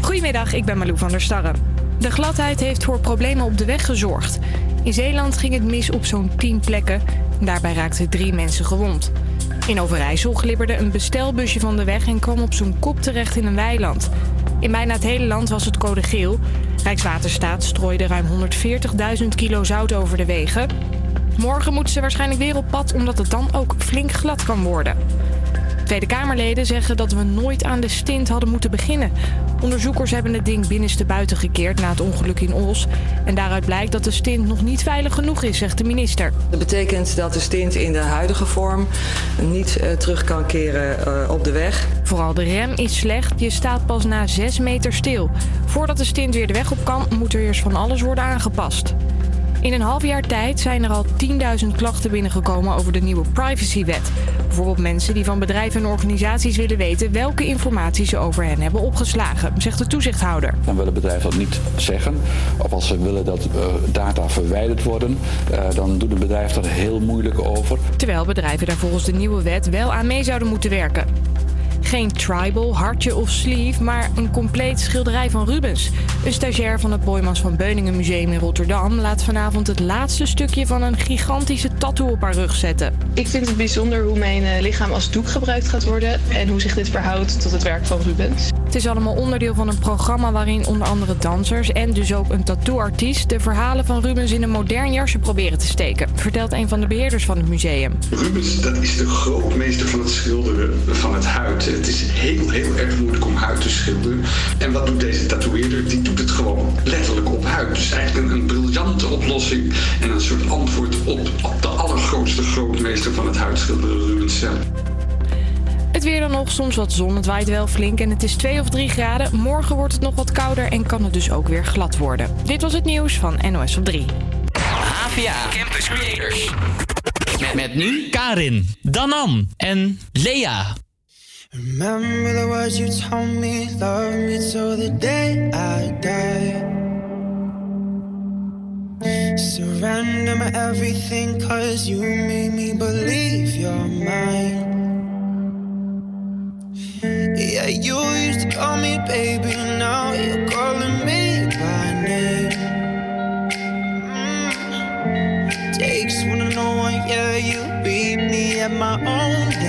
Goedemiddag, ik ben Malou van der Starre. De gladheid heeft voor problemen op de weg gezorgd. In Zeeland ging het mis op zo'n 10 plekken. Daarbij raakten drie mensen gewond. In Overijssel glibberde een bestelbusje van de weg en kwam op zijn kop terecht in een weiland. In bijna het hele land was het code geel. Rijkswaterstaat strooide ruim 140.000 kilo zout over de wegen. Morgen moeten ze waarschijnlijk weer op pad omdat het dan ook flink glad kan worden. Tweede Kamerleden zeggen dat we nooit aan de stint hadden moeten beginnen. Onderzoekers hebben het ding binnenste buiten gekeerd na het ongeluk in Os. En daaruit blijkt dat de stint nog niet veilig genoeg is, zegt de minister. Dat betekent dat de stint in de huidige vorm niet uh, terug kan keren uh, op de weg. Vooral de rem is slecht. Je staat pas na 6 meter stil. Voordat de stint weer de weg op kan, moet er eerst van alles worden aangepast. In een half jaar tijd zijn er al 10.000 klachten binnengekomen over de nieuwe privacywet. Bijvoorbeeld mensen die van bedrijven en organisaties willen weten welke informatie ze over hen hebben opgeslagen, zegt de toezichthouder. Dan willen bedrijven dat niet zeggen. Of als ze willen dat uh, data verwijderd worden, uh, dan doet een bedrijf daar heel moeilijk over. Terwijl bedrijven daar volgens de nieuwe wet wel aan mee zouden moeten werken. Geen tribal, hartje of sleeve, maar een compleet schilderij van Rubens. Een stagiair van het Boymans van Beuningen Museum in Rotterdam laat vanavond het laatste stukje van een gigantische tattoo op haar rug zetten. Ik vind het bijzonder hoe mijn lichaam als doek gebruikt gaat worden en hoe zich dit verhoudt tot het werk van Rubens. Het is allemaal onderdeel van een programma waarin onder andere dansers en dus ook een tattooartiest de verhalen van Rubens in een modern jasje proberen te steken, vertelt een van de beheerders van het museum. Rubens, dat is de grootmeester van het schilderen van het huid. Het is heel, heel erg moeilijk om huid te schilderen. En wat doet deze tatoeëerder? Die doet het gewoon letterlijk op huid. Dus eigenlijk een, een briljante oplossing en een soort antwoord op, op de allergrootste grootmeester van het huidschilderen, Rubens zelf. Het weer dan nog, soms wat zon, het waait wel flink en het is 2 of 3 graden. Morgen wordt het nog wat kouder en kan het dus ook weer glad worden. Dit was het nieuws van NOS op 3. HVA Campus Creators. Met, met nu Karin, Danan en Lea. Remember the words you told me, love me till the day I die. Surrender my everything, cause you made me believe you're mine. Yeah, you used to call me baby, now you're calling me by name. Mm. Takes one to know one, yeah, you beat me at my own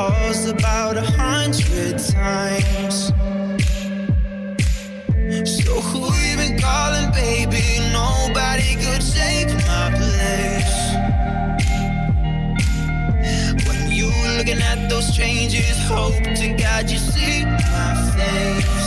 calls about a hundred times. So who you been calling, baby? Nobody could take my place. When you looking at those changes, hope to God you see my face.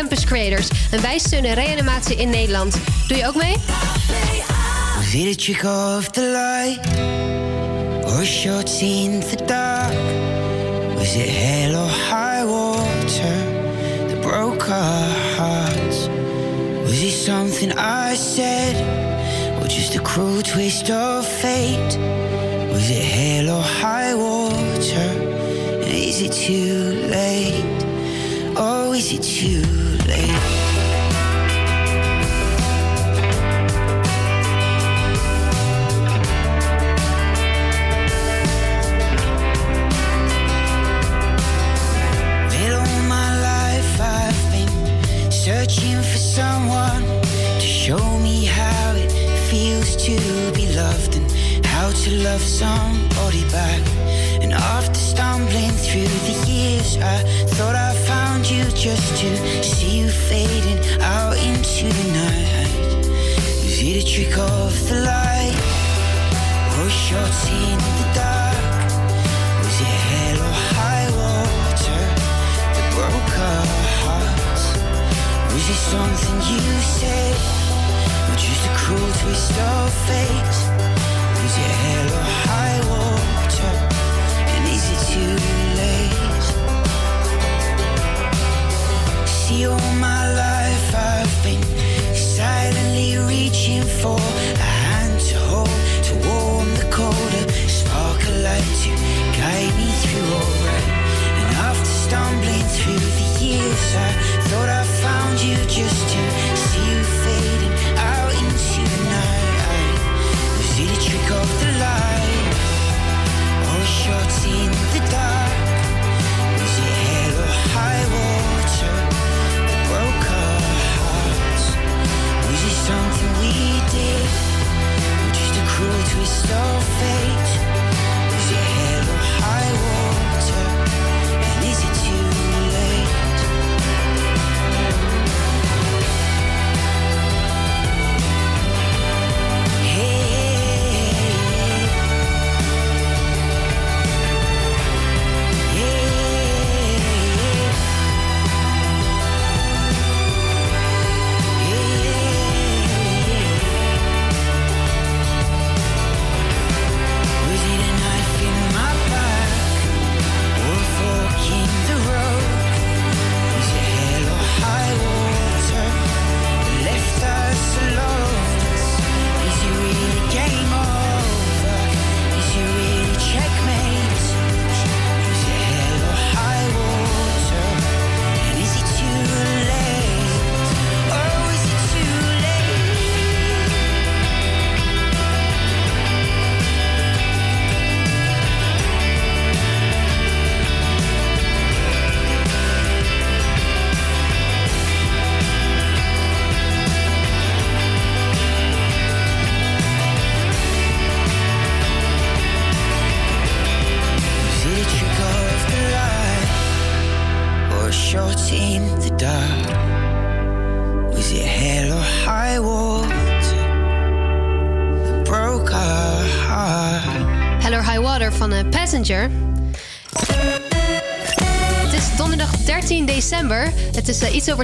Campus Creators en wij steunen reanimatie in Nederland. Doe je ook mee? It a trick of the light? Or shots in the dark? Was it hell high water that broke our hearts? Was it something I said? Or just a cruel twist of fate? Was it hell high water? Is it too late? Oh, is it too late? Just to see you fading out into the night. Was it a trick of the light or shots in the dark? Was it hell or high water that broke our hearts? Was it something you said, or just a cruel twist of fate? Was it hell or high water? And is it too All my life I've been silently reaching for a hand to hold, to warm the colder, spark a light to guide me through alright. And after stumbling through the years, I thought I found you just to see you fading twist of fate?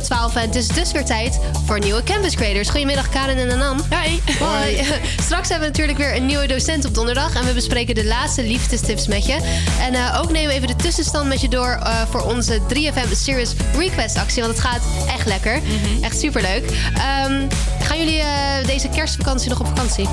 12 en het is dus weer tijd voor nieuwe Campus Creators. Goedemiddag Karen en Anan. Hoi. Hoi. Straks hebben we natuurlijk weer een nieuwe docent op donderdag. En we bespreken de laatste liefdestips met je. En eh, ook nemen we even de tussenstand met je door eh, voor onze 3FM Serious Request actie. Want het gaat echt lekker. Echt superleuk. Ehm, gaan jullie eh, deze kerstvakantie nog op vakantie?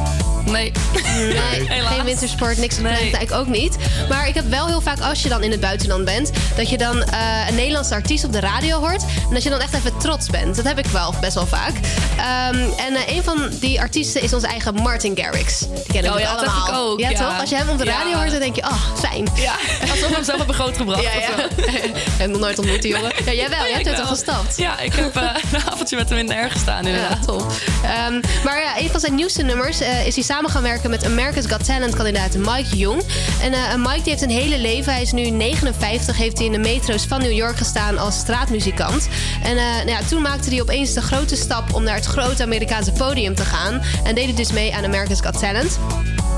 Nee. Nee, Helaas. geen wintersport, niks. Nee. Ik ook niet. Maar ik heb wel heel vaak, als je dan in het buitenland bent... dat je dan eh, een Nederlandse artiest op de radio hoort... en dat je dan echt even trots bent. Dat heb ik wel best wel vaak. Ehm, en eh, een van die artiesten is onze eigen Martin Garrix. Die kennen Oh we ja, dat heb ik ook, Ja, ja. toch? Als je hem op de radio Ja. hoort, dan denk je... Oh, fijn. Ja, alsof we hem zelf hebben grootgebracht. Ja, ja. Ik heb hem nog nooit ontmoet, die jongen. Ja, jij wel. Jij hebt net al gestapt. Ja, ik heb eh, een avondje met hem in de erg gestaan inderdaad. top. Ehm, maar ja, een van zijn nieuwste nummers is hij samen gaan werken met America's Got Talent kandidaat Mike Jong. En eh, Mike die heeft een hele leven. Hij is nu 59, heeft hij in de metro's van New York gestaan als straatmuzikant. En eh, nou ja, toen maakte hij opeens de grote stap om naar het grote Amerikaanse podium te gaan. En deed hij dus mee aan America's Got Talent.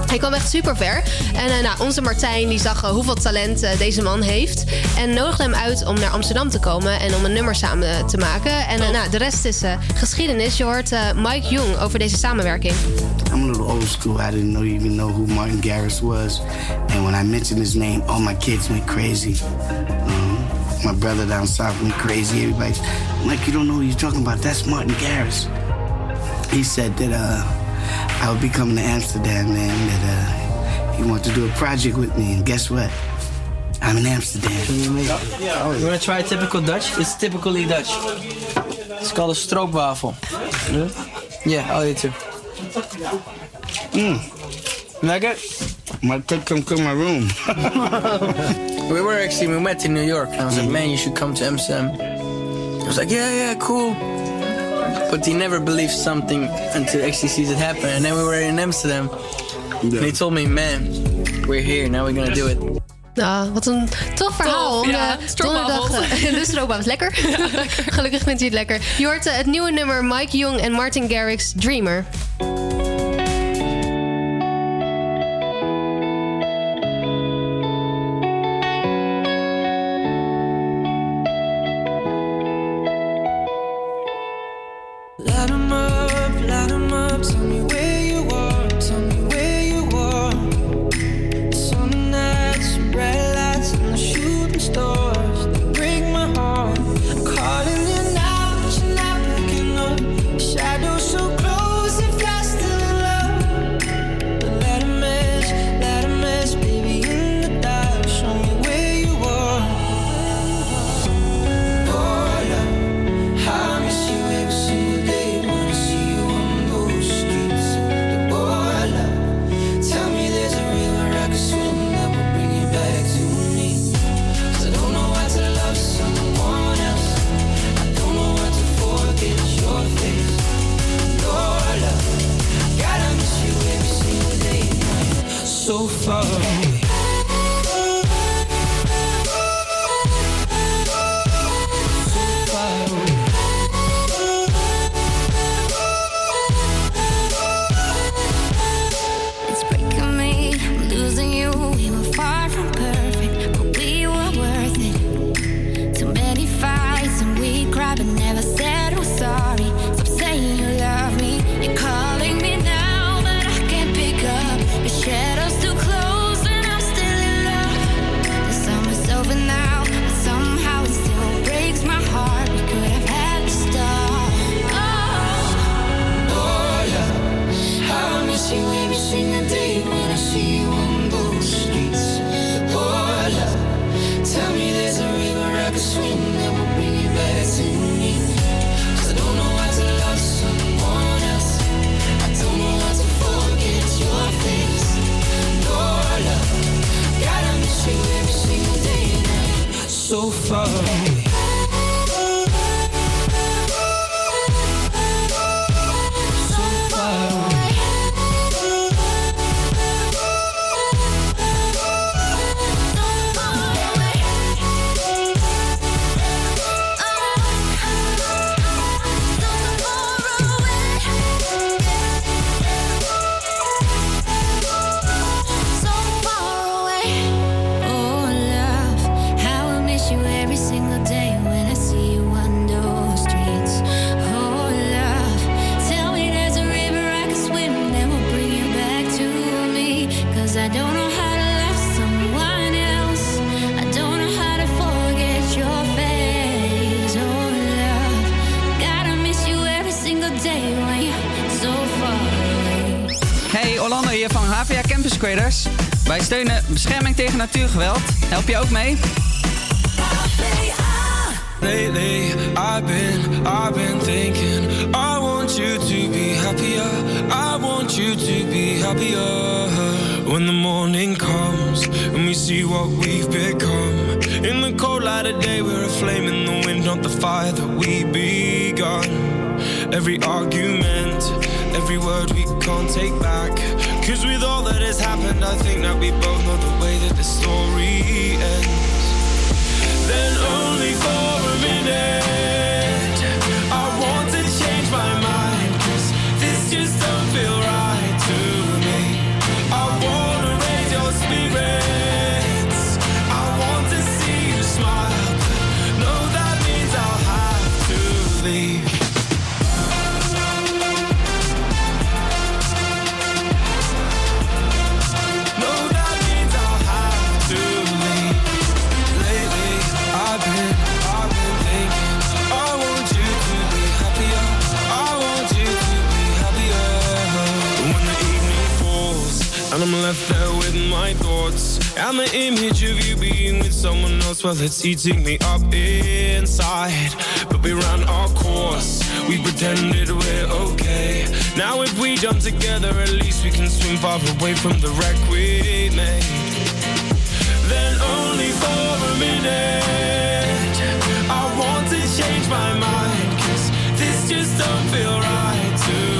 Hij kwam echt super ver. En eh, nou, onze Martijn die zag eh, hoeveel talent eh, deze man heeft. En nodigde hem uit om naar Amsterdam te komen en om een nummer samen te maken. En eh, nou, de rest is eh, geschiedenis. Je hoort eh, Mike Jong over deze samenwerking. I'm little old school. I didn't know even know who Martin Garrix was. And when I mentioned his name, all my kids went crazy. Um, my brother down south went crazy. Everybody's like, you don't know who you're talking about. That's Martin Garrix. He said that uh, I would be coming to Amsterdam and that uh, he wanted to do a project with me. And guess what? I'm in Amsterdam. You wanna try typical Dutch? It's typically Dutch. It's called a stroopwafel. Yeah, I'll eat too. Mm. Like it? Might take come to my room. we were actually, we met in New York. And I was like, man, you should come to Amsterdam. I was like, yeah, yeah, cool. But he never believes something until he actually sees it happen. And then we were in Amsterdam. And he told me, man, we're here, now we're gonna do it. Nou, wat een tof verhaal. Tof, ja. de Stroopwafels. donderdag, eh, de stroopwafels. Lekker. Gelukkig vindt hij het lekker. Je hoort eh, het nieuwe nummer Mike Jong en Martin Garrix, Dreamer. Happier. When the morning comes and we see what we've become. In the cold light of day, we're a flame in the wind, not the fire that we begun. Every argument, every word we can't take back. Cause with all that has happened, I think that we both know the way that the story ends. Then only for a minute And the image of you being with someone else, well, it's eating me up inside. But we ran our course, we pretended we're okay. Now, if we jump together, at least we can swim far away from the wreck we made. Then only for a minute, I want to change my mind, cause this just don't feel right to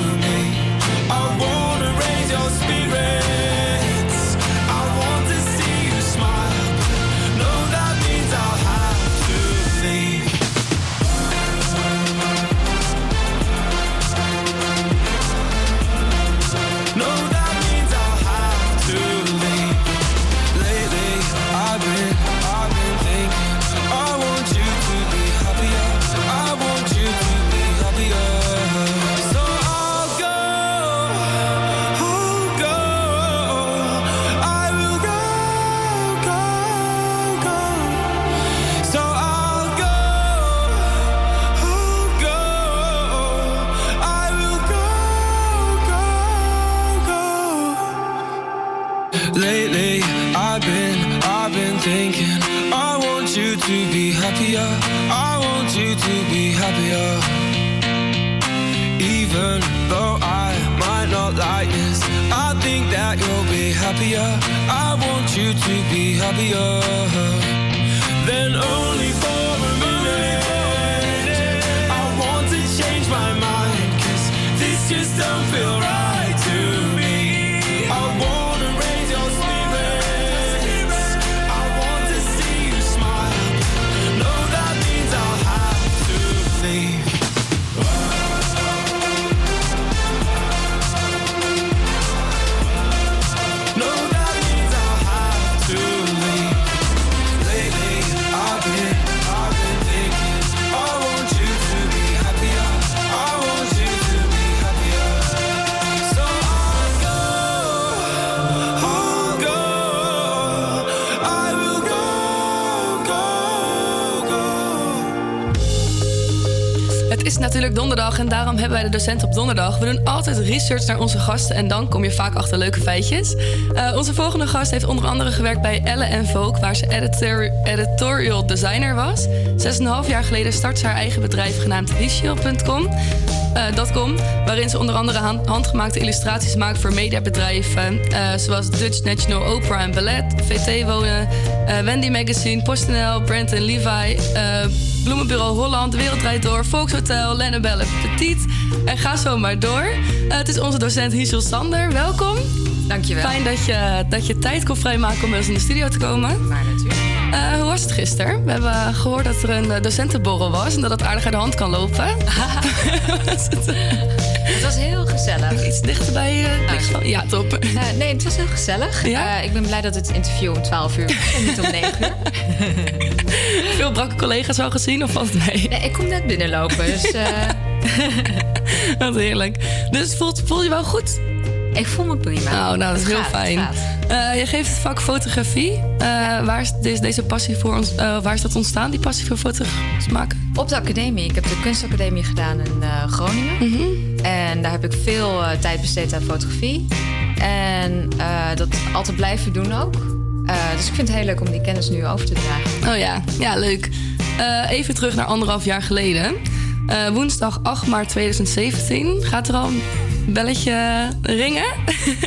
this, I think that you'll be happier. I want you to be happier. Then only natuurlijk donderdag en daarom hebben wij de docent op donderdag. We doen altijd research naar onze gasten en dan kom je vaak achter leuke feitjes. Eh, onze volgende gast heeft onder andere gewerkt bij Elle en Vogue, waar ze editor- editorial designer was. Zes en een half jaar geleden start ze haar eigen bedrijf genaamd Richel.com. eh, .com, waarin ze onder andere hand- handgemaakte illustraties maakt voor mediabedrijven eh, zoals Dutch National Opera en Ballet, VT Wonen, eh, Wendy Magazine, PostNL, Brand Levi, eh, Bloemenbureau Holland, De Wereld Draait Door, Volkshotel, Lennebelle Petit. En ga zo maar door. Eh, het is onze docent Hiesel Sander. Welkom. Dankjewel. Fijn dat je, dat je tijd kon vrijmaken om bij ons in de studio te komen. Was het gisteren? We hebben gehoord dat er een eh, docentenborrel was en dat het aardig uit de hand kan lopen. Het was heel gezellig. Iets dichterbij uh, Ja, top. Eh, nee, het was heel gezellig. Ja? Ik ben blij dat het interview om 12 uur en niet om 9 uur. Veel brakke collega's al gezien of valt het mee? Nee, ik kom net binnenlopen, dus... eh, Wat heerlijk. Dus voelt, voel je wel goed? Ik voel me prima. Nou, nou dat is heel gaat, fijn. Eh, je geeft het vak fotografie. Eh, waar is deze, deze passie voor ons, eh, waar is dat ontstaan, die passie voor fotografie maken? Op de academie. Ik heb de kunstacademie gedaan in Groningen. Mhm. En daar heb ik veel tijd besteed aan fotografie. En dat altijd blijven doen ook. Dus ik vind het heel leuk om die kennis nu over te dragen. Oh ja, ja leuk. Even terug naar anderhalf jaar geleden. Woensdag 8 maart 2017. Gaat er al belletje ringen?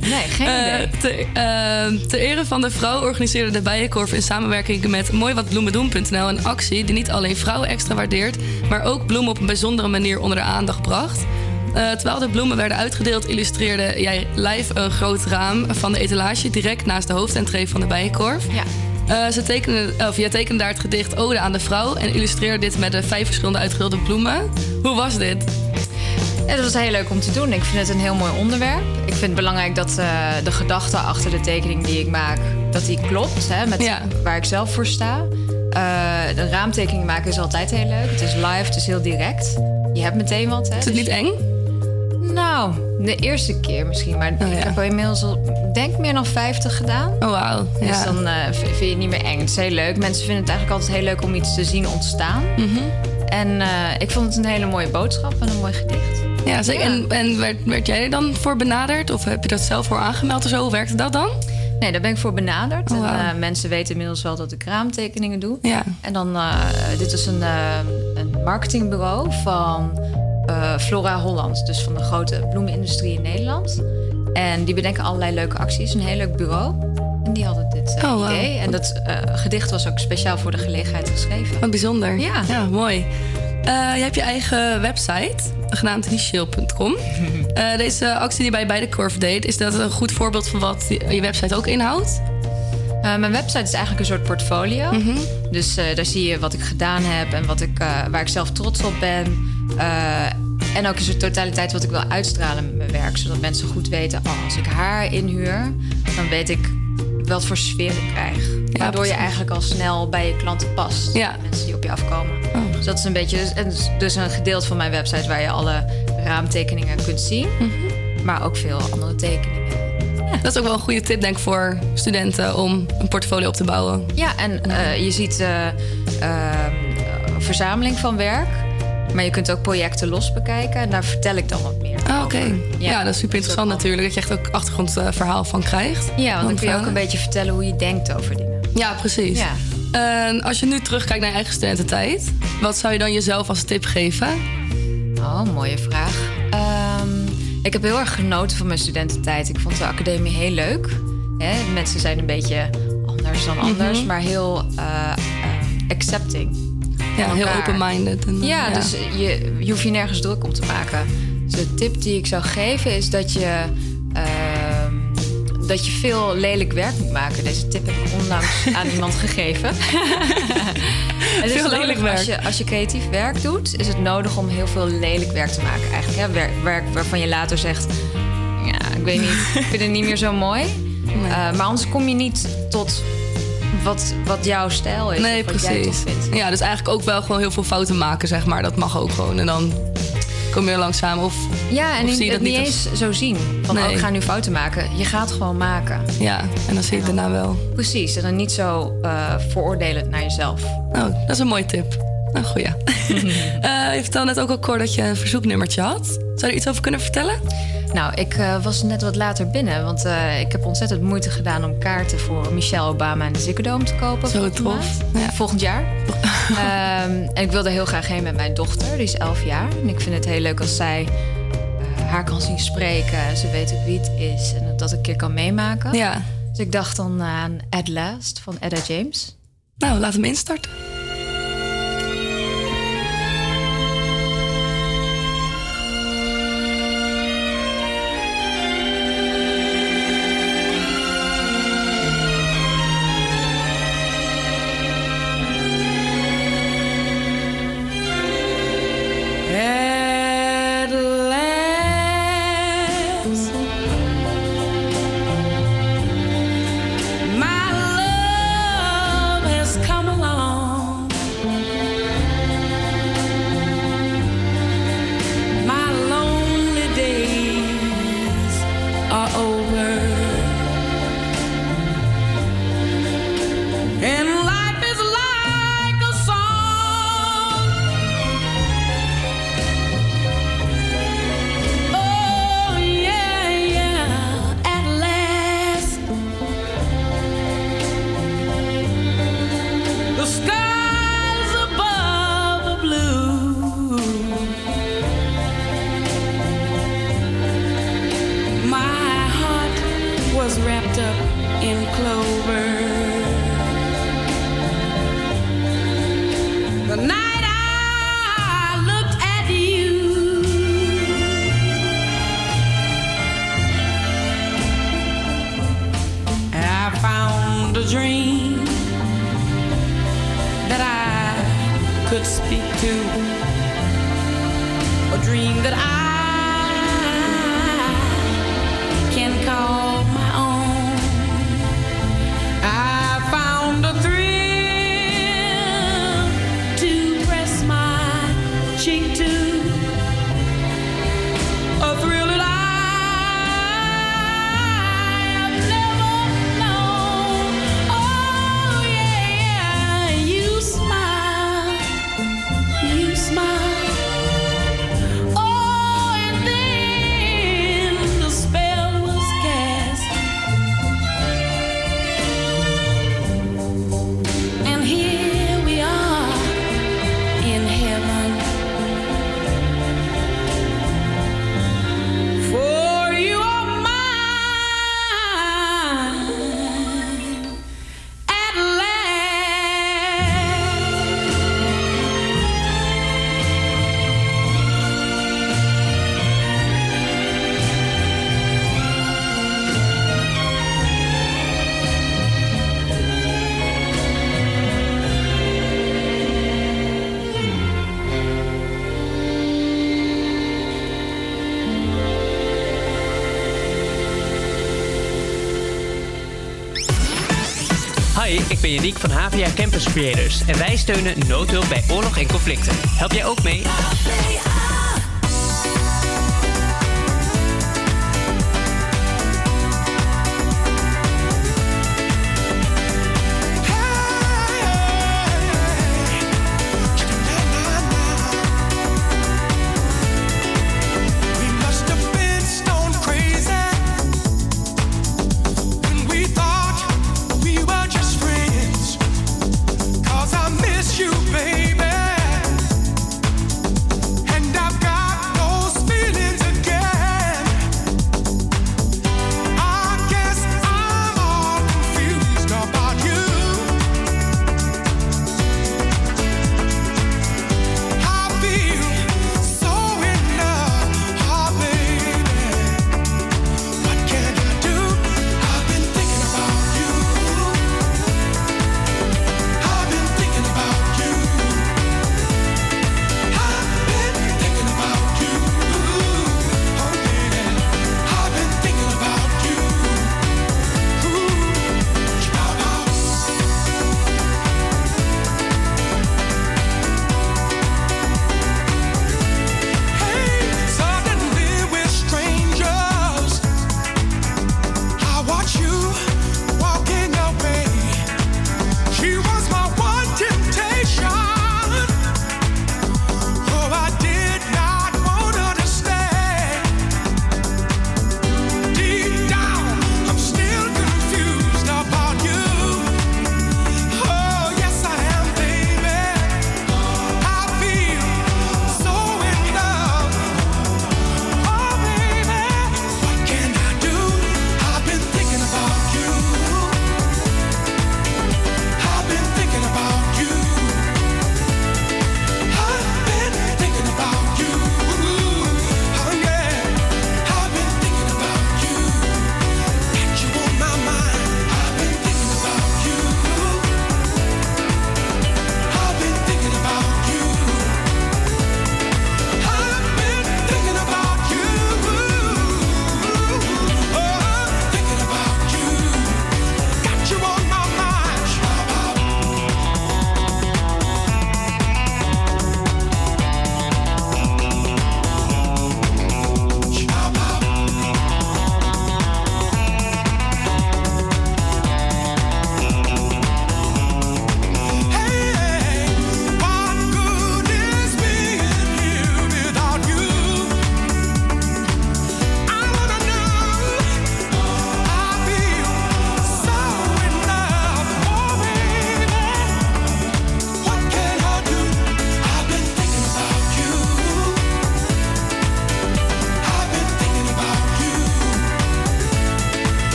Nee, geen idee. Eh, te, eh, ter ere van de vrouw organiseerde de Bijenkorf in samenwerking met mooiwatbloemendoen.nl een actie die niet alleen vrouwen extra waardeert, maar ook bloemen op een bijzondere manier onder de aandacht bracht. Eh, terwijl de bloemen werden uitgedeeld, illustreerde jij live een groot raam van de etalage direct naast de hoofdentree van de Bijenkorf. Ja. Eh, ze tekenen, of jij tekende daar het gedicht Ode aan de Vrouw en illustreerde dit met de vijf verschillende uitgedeelde bloemen. Hoe was dit? Ja, dat was heel leuk om te doen. Ik vind het een heel mooi onderwerp. Ik vind het belangrijk dat eh, de gedachte achter de tekening die ik maak, dat die klopt hè, met waar ik zelf voor sta. Eh, de raamtekening maken is altijd heel leuk. Het is live, het is heel direct. Je hebt meteen wat. Hè, Is het niet eng? Nou, de eerste keer misschien. Maar Oh, ik heb al inmiddels al, denk meer dan 50 gedaan. Oh, wauw. Dus Ja. dan eh, vind je het niet meer eng. Het is heel leuk. Mensen vinden het eigenlijk altijd heel leuk om iets te zien ontstaan. Mhm. En ik vond het een hele mooie boodschap en een mooi gedicht. Ja, zeker. En, en werd, werd jij er dan voor benaderd? Of heb je dat zelf voor aangemeld of zo? Hoe werkte dat dan? Nee, daar ben ik voor benaderd. Oh, en, eh, mensen weten inmiddels wel dat ik raamtekeningen doe. Ja. En dan, eh, dit is een, eh, een marketingbureau van Flora Holland. Dus van de grote bloemenindustrie in Nederland. En die bedenken allerlei leuke acties. Een heel leuk bureau. En die hadden dit Oh, idee. En dat gedicht was ook speciaal voor de gelegenheid geschreven. Wat bijzonder. Ja. ja mooi. Je hebt je eigen website, genaamd richeel.com. Eh, deze actie die bij bij de Curve deed, is dat een goed voorbeeld van wat je website ook inhoudt? Eh, mijn website is eigenlijk een soort portfolio. Mhm. Dus eh, daar zie je wat ik gedaan heb en wat ik, waar ik zelf trots op ben. En ook in zijn totaliteit wat ik wil uitstralen met mijn werk. Zodat mensen goed weten, oh, als ik haar inhuur, dan weet ik wat voor sfeer ik krijg. Waardoor je eigenlijk al snel bij je klanten past. Ja. Mensen die op je afkomen. Oh. Dus dat is een beetje dus, dus- dus een gedeelte van mijn website waar je alle raamtekeningen kunt zien. Mhm. Maar ook veel andere tekeningen. Dat is ook wel een goede tip, denk ik, voor studenten om een portfolio op te bouwen. Ja, en eh, je ziet eh, ehm, een verzameling van werk. Maar je kunt ook projecten los bekijken. En daar vertel ik dan wat meer Ah, oké. over. Ja. dat is super interessant natuurlijk. Dat je echt ook achtergrondverhaal van krijgt. Ja, want dan kun je ook een beetje vertellen hoe je denkt over dingen. Ja, precies. Ja. En als je nu terugkijkt naar je eigen studententijd, wat zou je dan jezelf als tip geven? Oh, mooie vraag. Ehm, ik heb heel erg genoten van mijn studententijd. Ik vond de academie heel leuk. Hè, mensen zijn een beetje anders dan anders, Mhm. maar heel eh, accepting. Ja, heel open-minded. en, Ja, dus je, je hoeft je nergens druk om te maken. Dus de tip die ik zou geven is dat je, dat je veel lelijk werk moet maken. Deze tip heb ik onlangs aan iemand gegeven. Het is Veel lelijk werk. Als je, als je creatief werk doet, is het nodig om heel veel lelijk werk te maken. Eigenlijk hè? werk, werk waarvan je later zegt... Ja, ik weet niet, ik vind het niet meer zo mooi. Eh, maar anders kom je niet tot wat, wat jouw stijl is. Nee, wat jij precies. vindt. Ja, dus eigenlijk ook wel gewoon heel veel fouten maken, zeg maar. Dat mag ook gewoon. En dan kom je langzaam. Of, Ja, en of zie je dat niet niet eens zo zien. Van, Nee. oh, ik ga nu fouten maken. Je gaat gewoon maken. Ja, en dan zie je het daarna wel. Precies, en dan niet zo veroordelend naar jezelf. Oh, dat is een mooie tip. Nou, goeie. Eh, je vertelde net ook al, Cor, dat je een verzoeknummertje had. Zou je er iets over kunnen vertellen? Nou, ik eh, was net wat later binnen, want eh, ik heb ontzettend moeite gedaan om kaarten voor Michelle Obama en de Dome te kopen. Zo tof. maand. Volgend jaar. Ehm, en ik wilde heel graag heen met mijn dochter, die is 11 jaar. En ik vind het heel leuk als zij eh, haar kan zien spreken en ze weet ook wie het is en dat ik een keer kan meemaken. Ja. Dus ik dacht dan aan At Last van Edda James. Nou, laat hem instarten. Ben van HVA Campus Creators en wij steunen noodhulp bij oorlog en conflicten. Help jij ook mee?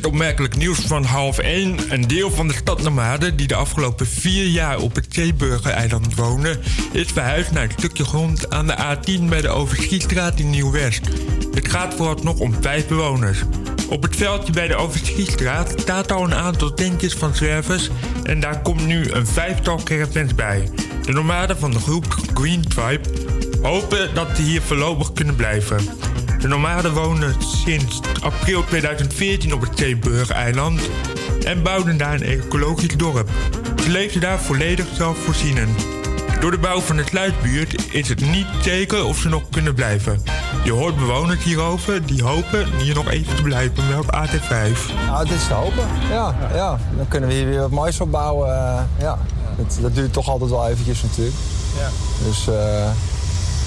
Het opmerkelijk nieuws van half 1. Een deel van de stad Nomaden, die de afgelopen vier jaar op het Zeeburger-eiland wonen, is verhuisd naar een stukje grond aan de A10 bij de Overschiestraat in Nieuw-West. Het gaat vooralsnog om vijf bewoners. Op het veldje bij de Overschiestraat staat al een aantal tentjes van zwervers en daar komt nu een vijftal caravans bij. De nomaden van de groep Green Tribe hopen dat ze hier voorlopig kunnen blijven. De nomaden wonen sinds april 2014 op het Zeeburg-eiland en bouwden daar een ecologisch dorp. Ze leefden daar volledig zelfvoorzienend. Door de bouw van de sluisbuurt is het niet zeker of ze nog kunnen blijven. Je hoort bewoners hierover die hopen hier nog even te blijven met op AT5. Nou, het is te hopen. Ja, ja. Dan kunnen we hier weer wat moois opbouwen. eh, ja. Dat, dat duurt toch altijd wel eventjes natuurlijk. Ja. Dus, eh,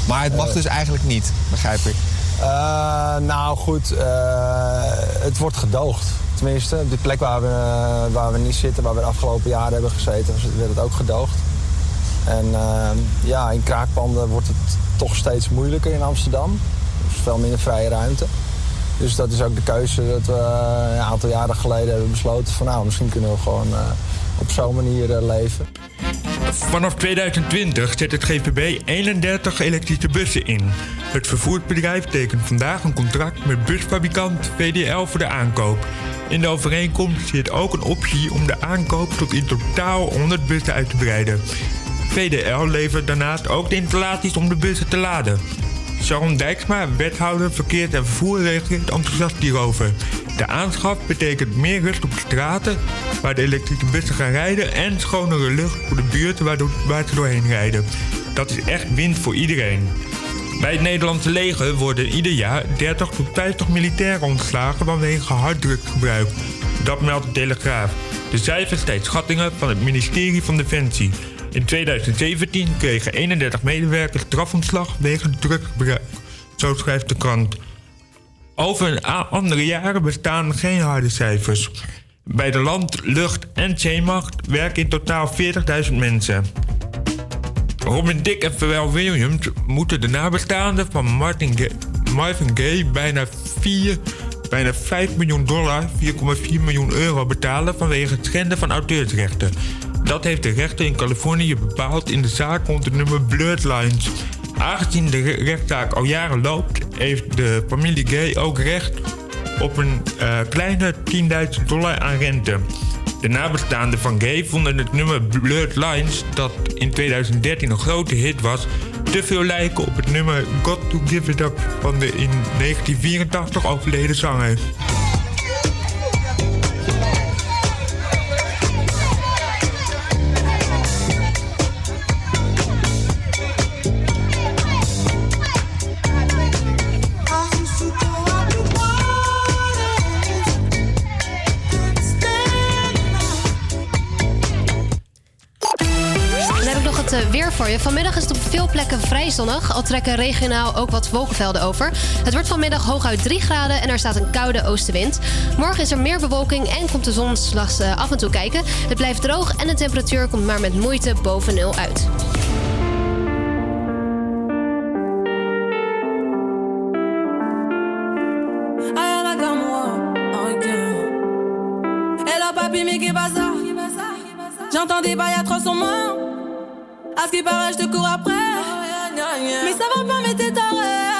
Maar het mag eh, dus eigenlijk niet, begrijp ik. Eh, nou goed, eh, het wordt gedoogd. Tenminste, op de plek waar we, eh, waar we niet zitten, waar we de afgelopen jaren hebben gezeten, werd het ook gedoogd. En uh, ja, in kraakpanden wordt het toch steeds moeilijker in Amsterdam. Er is veel minder vrije ruimte. Dus dat is ook de keuze dat we een aantal jaren geleden hebben besloten van nou, misschien kunnen we gewoon op zo'n manier leven. Vanaf 2020 zet het GVB 31 elektrische bussen in. Het vervoersbedrijf tekent vandaag een contract met busfabrikant VDL voor de aankoop. In de overeenkomst zit ook een optie om de aankoop tot in totaal 100 bussen uit te breiden. VDL levert daarnaast ook de installaties om de bussen te laden. Sharon Dijksma, wethouder verkeer en vervoer, reageert enthousiast hierover. De aanschaf betekent meer rust op de straten waar de elektrische bussen gaan rijden en schonere lucht voor de buurten waar, ze doorheen rijden. Dat is echt winst voor iedereen. Bij het Nederlandse leger worden ieder jaar 30 tot 50 militairen ontslagen vanwege harddrukgebruik. Dat meldt de Telegraaf. De cijfers zijn schattingen van het ministerie van Defensie. In 2017 kregen 31 medewerkers strafontslag wegens drugsgebruik. Zo schrijft de krant. Over andere jaren bestaan geen harde cijfers. Bij de land, lucht en zeemacht werken in totaal 40.000 mensen. Robin Dick en Pharrell Williams moeten de nabestaanden van Martin Ga Marvin Gaye bijna 4, bijna 5 miljoen dollar, 4,4 miljoen euro betalen vanwege het schenden van auteursrechten. Dat heeft de rechter in Californië bepaald in de zaak rond het nummer Bloodlines. Aangezien de rechtszaak al jaren loopt, heeft de familie Gay ook recht op een uh, kleine 10.000 dollar aan rente. De nabestaanden van Gay vonden het nummer Bloodlines, dat in 2013 een grote hit was, te veel lijken op het nummer Got to Give It Up van de in 1984 overleden zanger. Vanmiddag is het op veel plekken vrij zonnig. Al trekken regionaal ook wat wolkenvelden over. Het wordt vanmiddag hooguit 3 graden en er staat een koude oostenwind. Morgen is er meer bewolking en komt de zon slechts af en toe kijken. Het blijft droog en de temperatuur komt maar met moeite boven nul uit. À ce qui paraît, je te cours après. Mais ça va pas, mais t'es taré.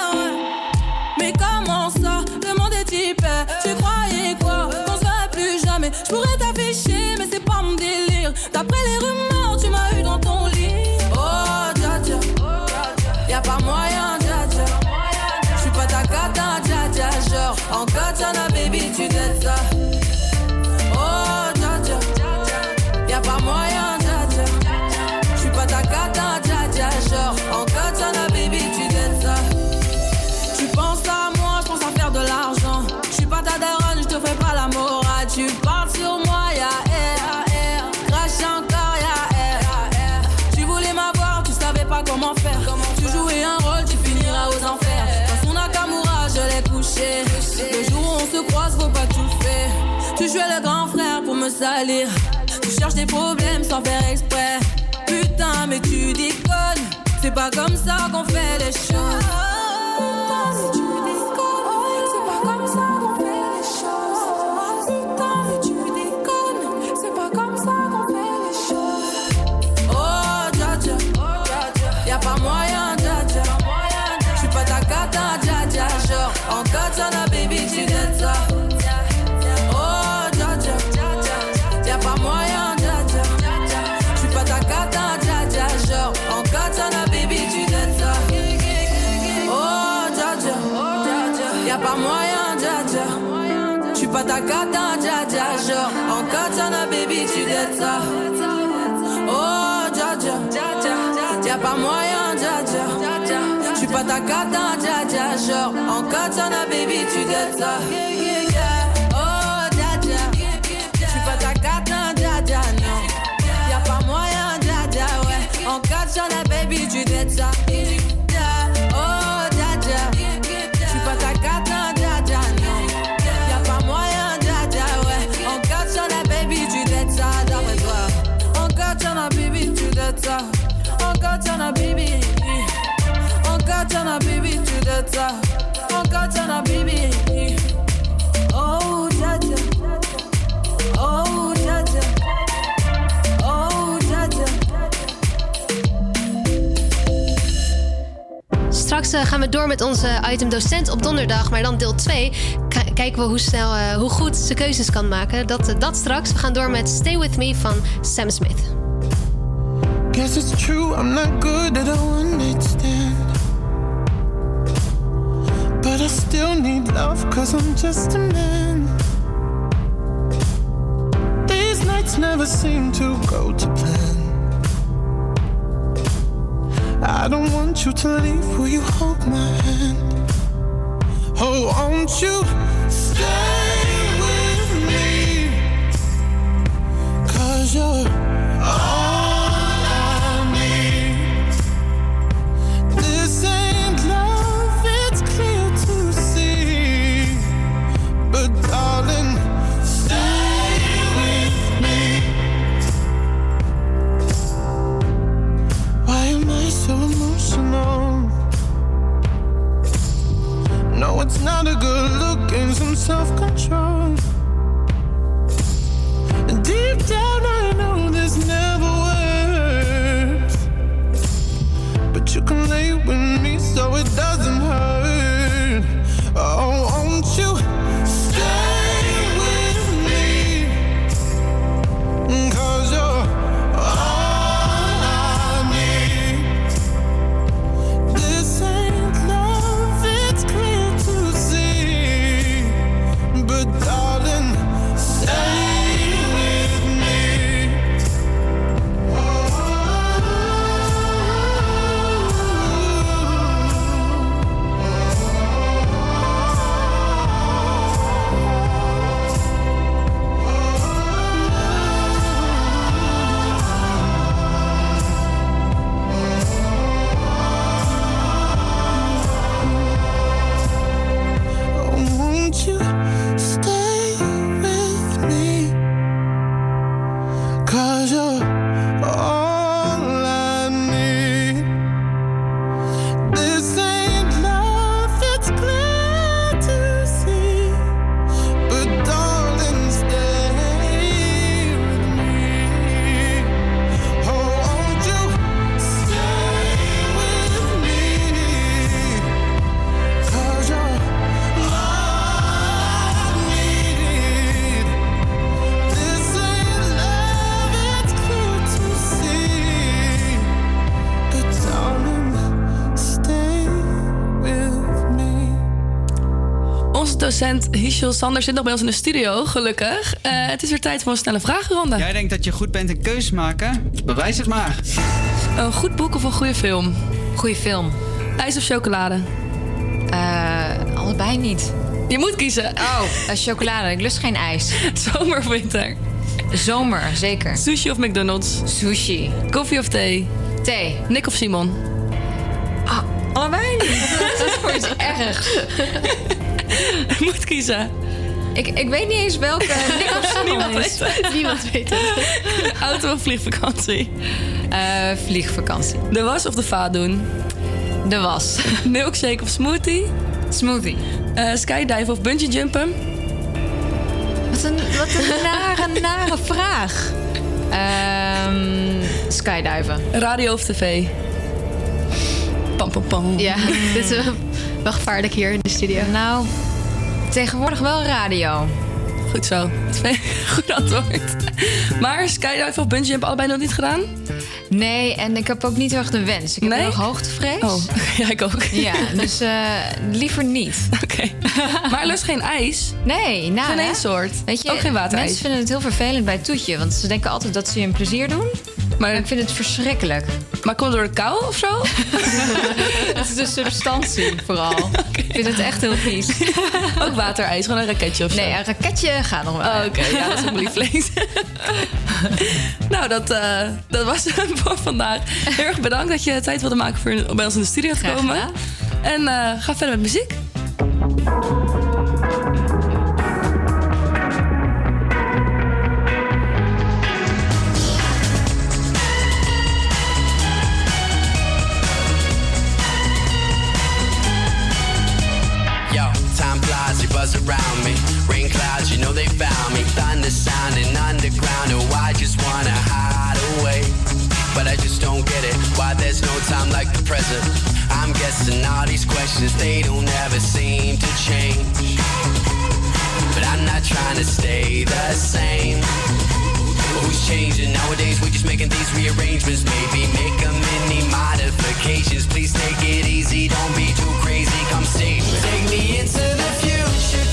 Tu cherches des problèmes sans faire exprès. Putain, mais tu déconnes. C'est pas comme ça qu'on fait les choses. Ça. Oh, dja dja. Y'a pas moyen, dja dja. J'suis pas ta cata, dja dja. Genre, en katana, baby, tu t'aides ça. Oh, dja dja. J'suis pas ta cata, dja dja, non. Y'a pas moyen, dja dja, ouais. En katana, baby, tu t'aides ça. Baby to the top. Baby. Oh, Oh, Oh, Straks eh, gaan we door met onze item docent op donderdag, maar dan deel 2 kijken we hoe snel, eh, hoe goed ze keuzes kan maken. Dat, eh, dat straks. We gaan door met Stay With Me van Sam Smith. Guess it's true, I'm not good at stand. But I still need love, cause I'm just a man. These nights never seem to go to plan. I don't want you to leave, will you hold my hand? Oh, won't you stay with me? Cause you're and Docent Hichel Sander zit nog bij ons in de studio, gelukkig. Eh, het is weer tijd voor een snelle vragenronde. Jij denkt dat je goed bent in keuzes maken? Bewijs het maar. Een goed boek of een goede film? Goede film. IJs of chocolade? Eh, allebei niet. Je moet kiezen. Oh, eh, chocolade. Ik lust geen ijs. Zomer of winter? Zomer, zeker. Sushi of McDonald's? Sushi. Koffie of thee? Thee. Nick of Simon? Ah, allebei niet. Dat is voor iets ergs. Moet kiezen. Ik, ik weet niet eens welke Nick of Niemand is. weet het. Niemand weet het. Auto of vliegvakantie? Eh, vliegvakantie. De was of de vaat doen? De was. Milkshake of smoothie? Smoothie. Eh, skydive of bungee jumpen? Wat een, wat een nare, nare vraag. Ehm skydiven. Radio of tv? Pam, pam, pam. Ja, dit is wel gevaarlijk hier in de studio. Nou, tegenwoordig wel radio. Goed zo. Goed antwoord. Maar skydive of bungee jump allebei nog niet gedaan? Nee, en ik heb ook niet heel erg de wens. Ik heb Nee? nog hoogtevrees. Oh, ja, ik ook. Ja, dus eh, liever niet. Oké. Maar lust geen ijs? Nee, nou, Geen één soort. Weet je, Ook geen waterijs. Mensen vinden het heel vervelend bij Toetje, want ze denken altijd dat ze je een plezier doen. Maar ik vind het verschrikkelijk. Maar komt het door de kou of zo? De substantie vooral. Ik vind het echt heel vies. Ook waterijs, gewoon een raketje of zo? Nee, een raketje gaat nog wel. Oh, Oké, ja, dat is mijn lievelings. nou, dat, eh, dat was het voor vandaag. Heel erg bedankt dat je tijd wilde maken voor bij ons in de studio te komen. En eh, ga verder met muziek. Around me. Rain clouds, you know they found me. Thunder sounding underground. Oh, I just wanna hide away. But I just don't get it. Why there's no time like the present. I'm guessing all these questions, they don't ever seem to change. But I'm not trying to stay the same. Who's changing? Nowadays we're just making these rearrangements. Maybe make a mini modifications. Please take it easy, don't be too crazy. Come save me. Take me into the future,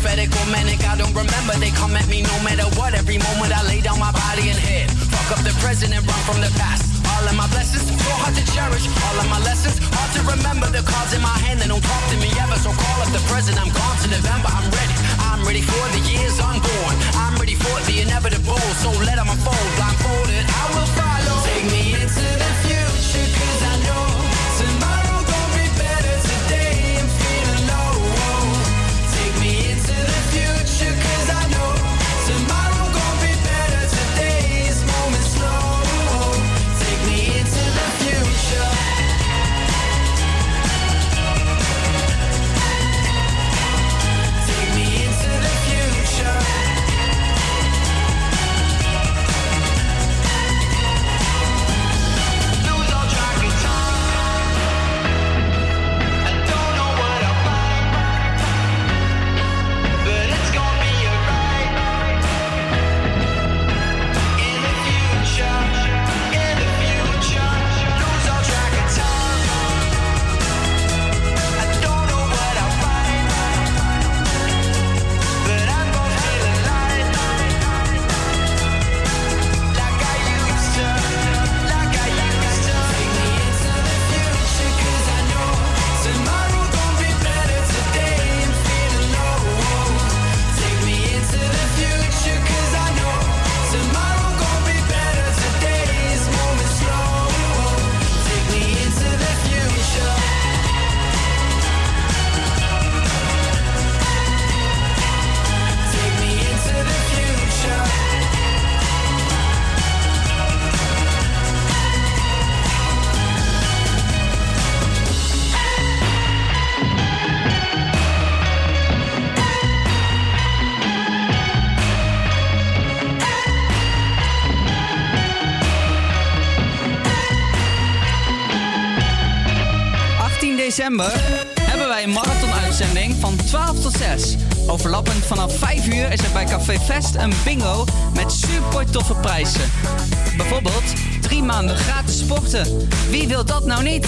prophetic or manic. I don't remember. They come at me no matter what. Every moment I lay down my body and head. Fuck up the present and run from the past. All of my blessings, so hard to cherish. All of my lessons, hard to remember. The cards in my hand, they don't talk to me ever. So call up the present. I'm gone to November. I'm ready. I'm ready for the years unborn. I'm ready for the inevitable. So let them unfold. Blindfolded, I will follow. Take me into the december hebben wij een marathon-uitzending van 12 tot 6. Overlappend vanaf 5 uur is er bij Café Fest een bingo met super toffe prijzen. Bijvoorbeeld drie maanden gratis sporten. Wie wil dat nou niet?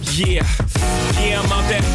Yeah,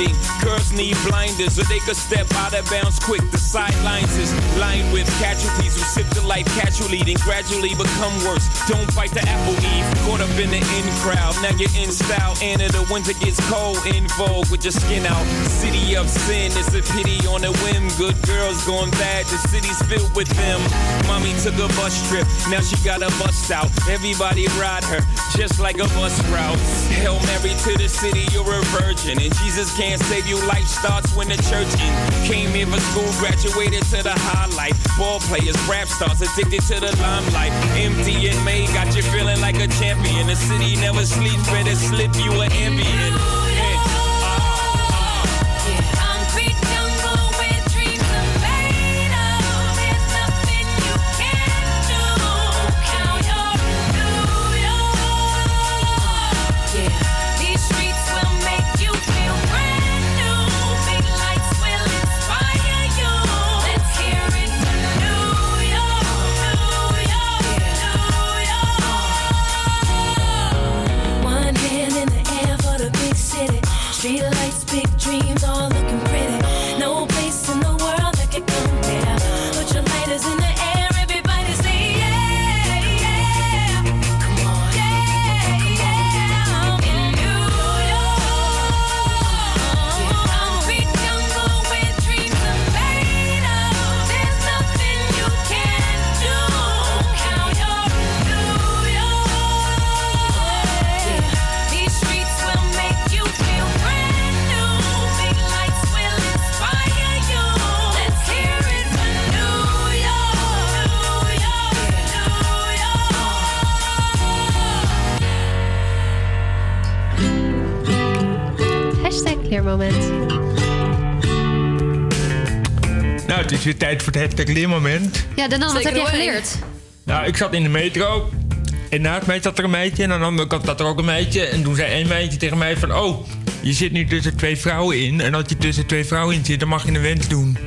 is Girls need blinders, or they could step out of bounds quick. The sidelines is lined with casualties who sip the life casually, then gradually become worse. Don't bite the apple eve. Caught up in the in crowd. Now you're in style. And in the winter gets cold. In vogue with your skin out. City of sin. It's a pity on a whim. Good girls going bad. The city's filled with them. Mommy took a bus trip. Now she got a bust out. Everybody ride her just like a bus route. Hail Mary to the city. You're a virgin. And Jesus can't save you. Life starts when the church in. Came in for school, graduated to the highlight. Ball players, rap stars, addicted to the limelight. May got you feeling like a champion. The city never sleeps, better slip you an ambient. Weer tijd voor het hashtag leermoment. Ja, dan wat heb jij geleerd? Nou, ik zat in de metro. En naast mij zat er een meisje. En aan de andere kant zat er ook een meisje. En toen zei één meisje tegen mij van... Oh, je zit nu tussen twee vrouwen in. En als je tussen twee vrouwen in zit, dan mag je een wens doen.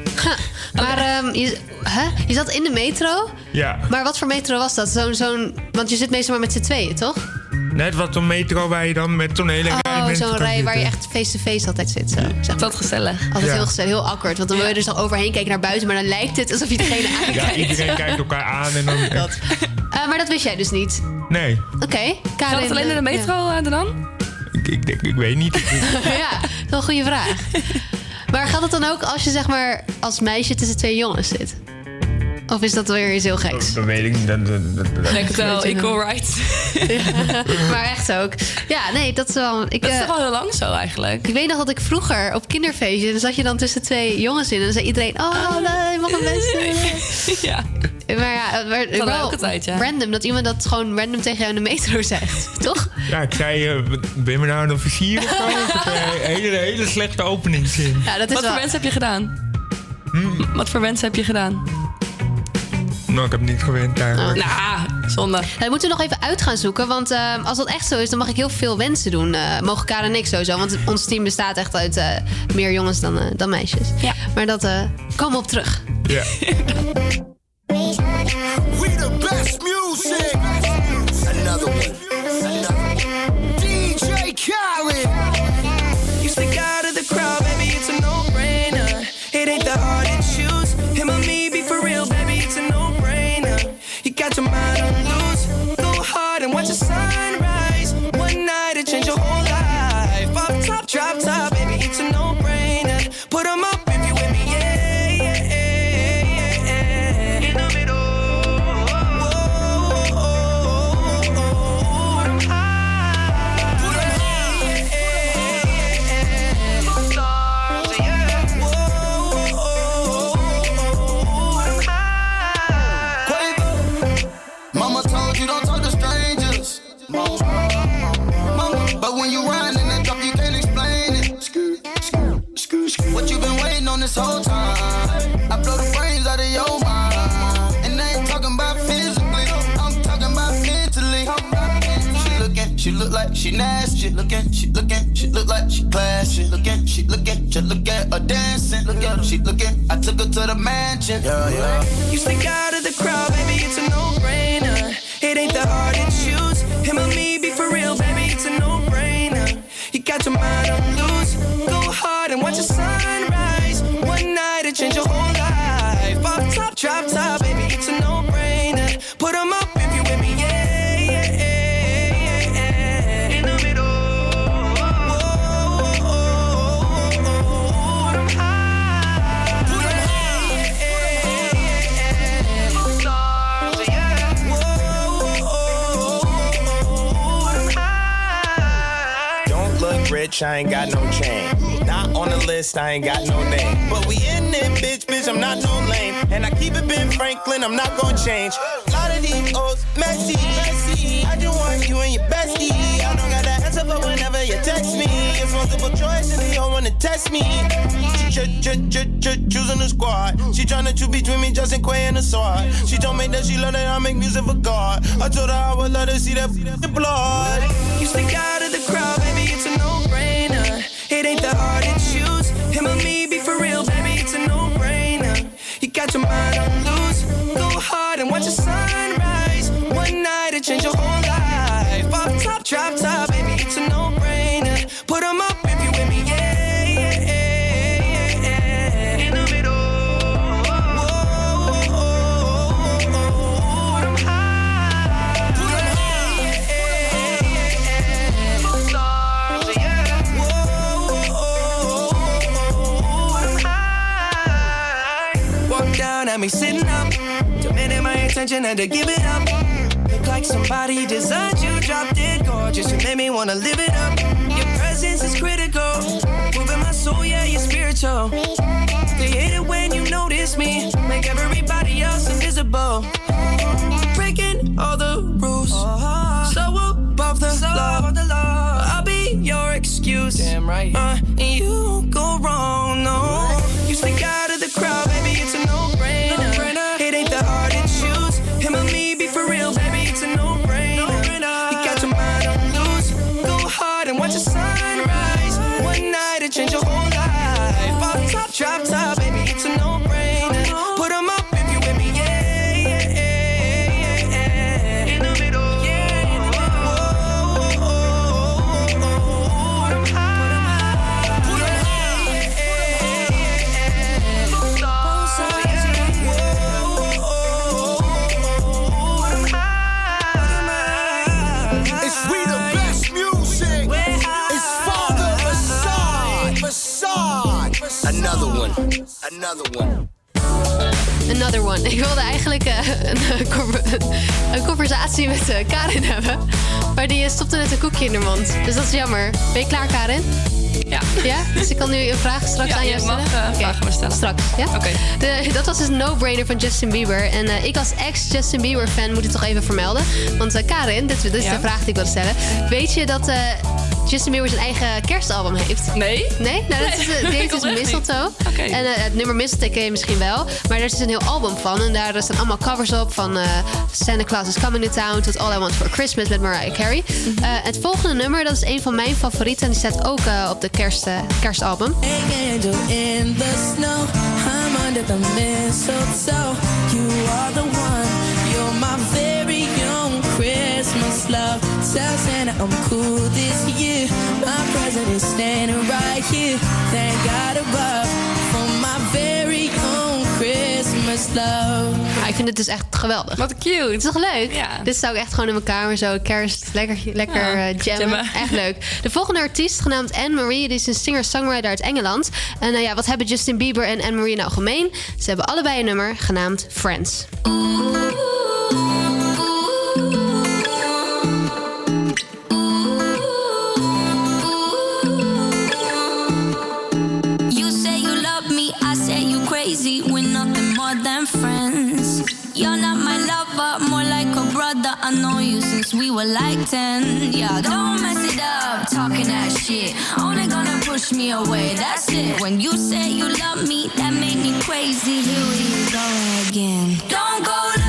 Maar ehm, je, hè? je zat in de metro. Ja. Maar wat voor metro was dat? Zo'n, zo'n, want je zit meestal maar met z'n tweeën, toch? Net wat zo'n metro waar je dan met zo'n hele rij Oh, mensen zo'n rij waar je echt face-to-face altijd zit. Zo, zeg maar. Dat gezellig. Altijd Ja. heel gezellig, heel awkward. Want dan wil je dus al overheen kijken naar buiten, maar dan lijkt het alsof je degene Ja, aankijkt. iedereen kijkt elkaar aan en dan... Dat. Eh, maar dat wist jij dus niet. Nee, Oké, Karin. Gaat het alleen in de metro Ja. eh, dan? ik, ik, denk- ik weet niet. ja, dat is wel een goede vraag. Maar gaat het dan ook als je zeg maar als meisje tussen twee jongens zit? Of is dat weer iets heel geks? Dat weet ik niet. Het wel equal rights. maar echt ook. Ja, nee, dat is wel... Ik, Dat is eh, toch al heel lang zo eigenlijk? Ik weet nog dat ik vroeger op kinderfeestje... dan zat je dan tussen twee jongens in... en dan zei iedereen... Oh, nee, je mag een best doen. ja. Maar ja, het werd Van wel elke tijd, ja. random. Dat iemand dat gewoon random tegen jou in de metro zegt. Toch? Ja, ik zei, eh, ben je nou een officier of zo? Ik heb, eh, een hele, hele slechte openingszin. Ja, dat is Wat wel... voor wens heb je gedaan? Wat voor wens heb je gedaan? Nou, ik heb niet gewend eigenlijk. Nou, zonde. Dat moeten we nog even uit gaan zoeken. Want eh, als dat echt zo is, dan mag ik heel veel wensen doen. Eh, mogen Karen en ik sowieso. Want ons team bestaat echt uit eh, meer jongens dan, dan meisjes. Ja. Maar dat eh komen we op terug. Ja. We the best music. Another one. This whole time? I blow the brains out of your mind. And I ain't talking about physically, I'm talking about mentally. She looking, she look like she nasty. Looking, she looking, she look like she classy. Looking, she looking, just look at her dancing. Look at her, she looking. I took her to the mansion. Yeah, yeah. You stick out of the crowd, baby, it's a no-brainer. It ain't that hard to choose. Him or me, be for real, look I ain't got no chain. Not on the list, I ain't got no name. But we in it, bitch, bitch, I'm not no lame. And I keep it Ben Franklin, I'm not gonna change. lot of these old messy, messy. I just want you and your bestie. I don't got that answer, but whenever you text me, it's multiple choice and you don't wanna test me. Ch- ch- ch- ch- choosing the squad. She tryna choose between me, Justin Quay and the sword. She told me that she love that I make music for God. I told her I would let her see that blood. You stick out of the crowd, baby, it's a no-brainer. It ain't that hard to choose. Him or me, At me sitting up, demanding my attention, had to give it up. Look like somebody designed you, drop dead gorgeous. You made me wanna live it up. Your presence is critical, moving my soul, yeah, you're spiritual. They hate it when you notice me, make everybody else invisible. Breaking all the rules, so above the law. I'll be your excuse. Damn right. Uh, and you won't go wrong, Another one. Another one. Ik wilde eigenlijk eh, een, eh, een conversatie met eh, Karin hebben. Maar die stopte net een koekje in haar mond. Dus dat is jammer. Ben je klaar, Karin? Ja. Ja? Dus ik kan nu een vraag straks Ja, aan je jou stellen? mag, eh, Oké, vragen stellen. Straks, ja? Oké. De- Dat was dus een no-brainer van Justin Bieber. En eh, ik als ex-Justin Bieber-fan moet het toch even vermelden. Want eh, Karin, dit, dit is Ja. de vraag die ik wilde stellen. Weet je dat eh, Justin Bieber zijn eigen kerstalbum heeft? Nee. Nee? Nou, dat is, eh, Nee, dit is oprecht niet. Mistletoe. Oké. En eh, het nummer Mistletoe ken je misschien wel. Maar er is dus een heel album van. En daar staan allemaal covers op. Van eh, Santa Claus is Coming to Town tot All I Want for Christmas met Mariah Carey. Mhm. Eh, het volgende nummer, dat is een van mijn favorieten. En die staat ook eh, op de kerst, kerstalbum. angel in the snow. I'm under the mistletoe. You are the one. You're my very own Christmas love. Tell Santa I'm cool this year. My present is standing right here. Thank God above for my very own Christmas love. Ja, ik vind het dus echt geweldig. Wat cute. Het is toch leuk? Ja. Dit zou ik echt gewoon in mijn kamer zo kerst lekker, lekker Ja, eh, jammen. jammen. Echt leuk. De volgende artiest, genaamd Anne-Marie, die is een singer-songwriter uit Engeland. En nou ja, wat hebben Justin Bieber en Anne-Marie nou gemeen? Ze hebben allebei een nummer genaamd Friends. You're not my lover, more like a brother. I know you since we were like 10. Yeah, don't mess it up, talking that shit. Only gonna push me away, that's it. When you say you love me, that made me crazy. Here we go again. Don't go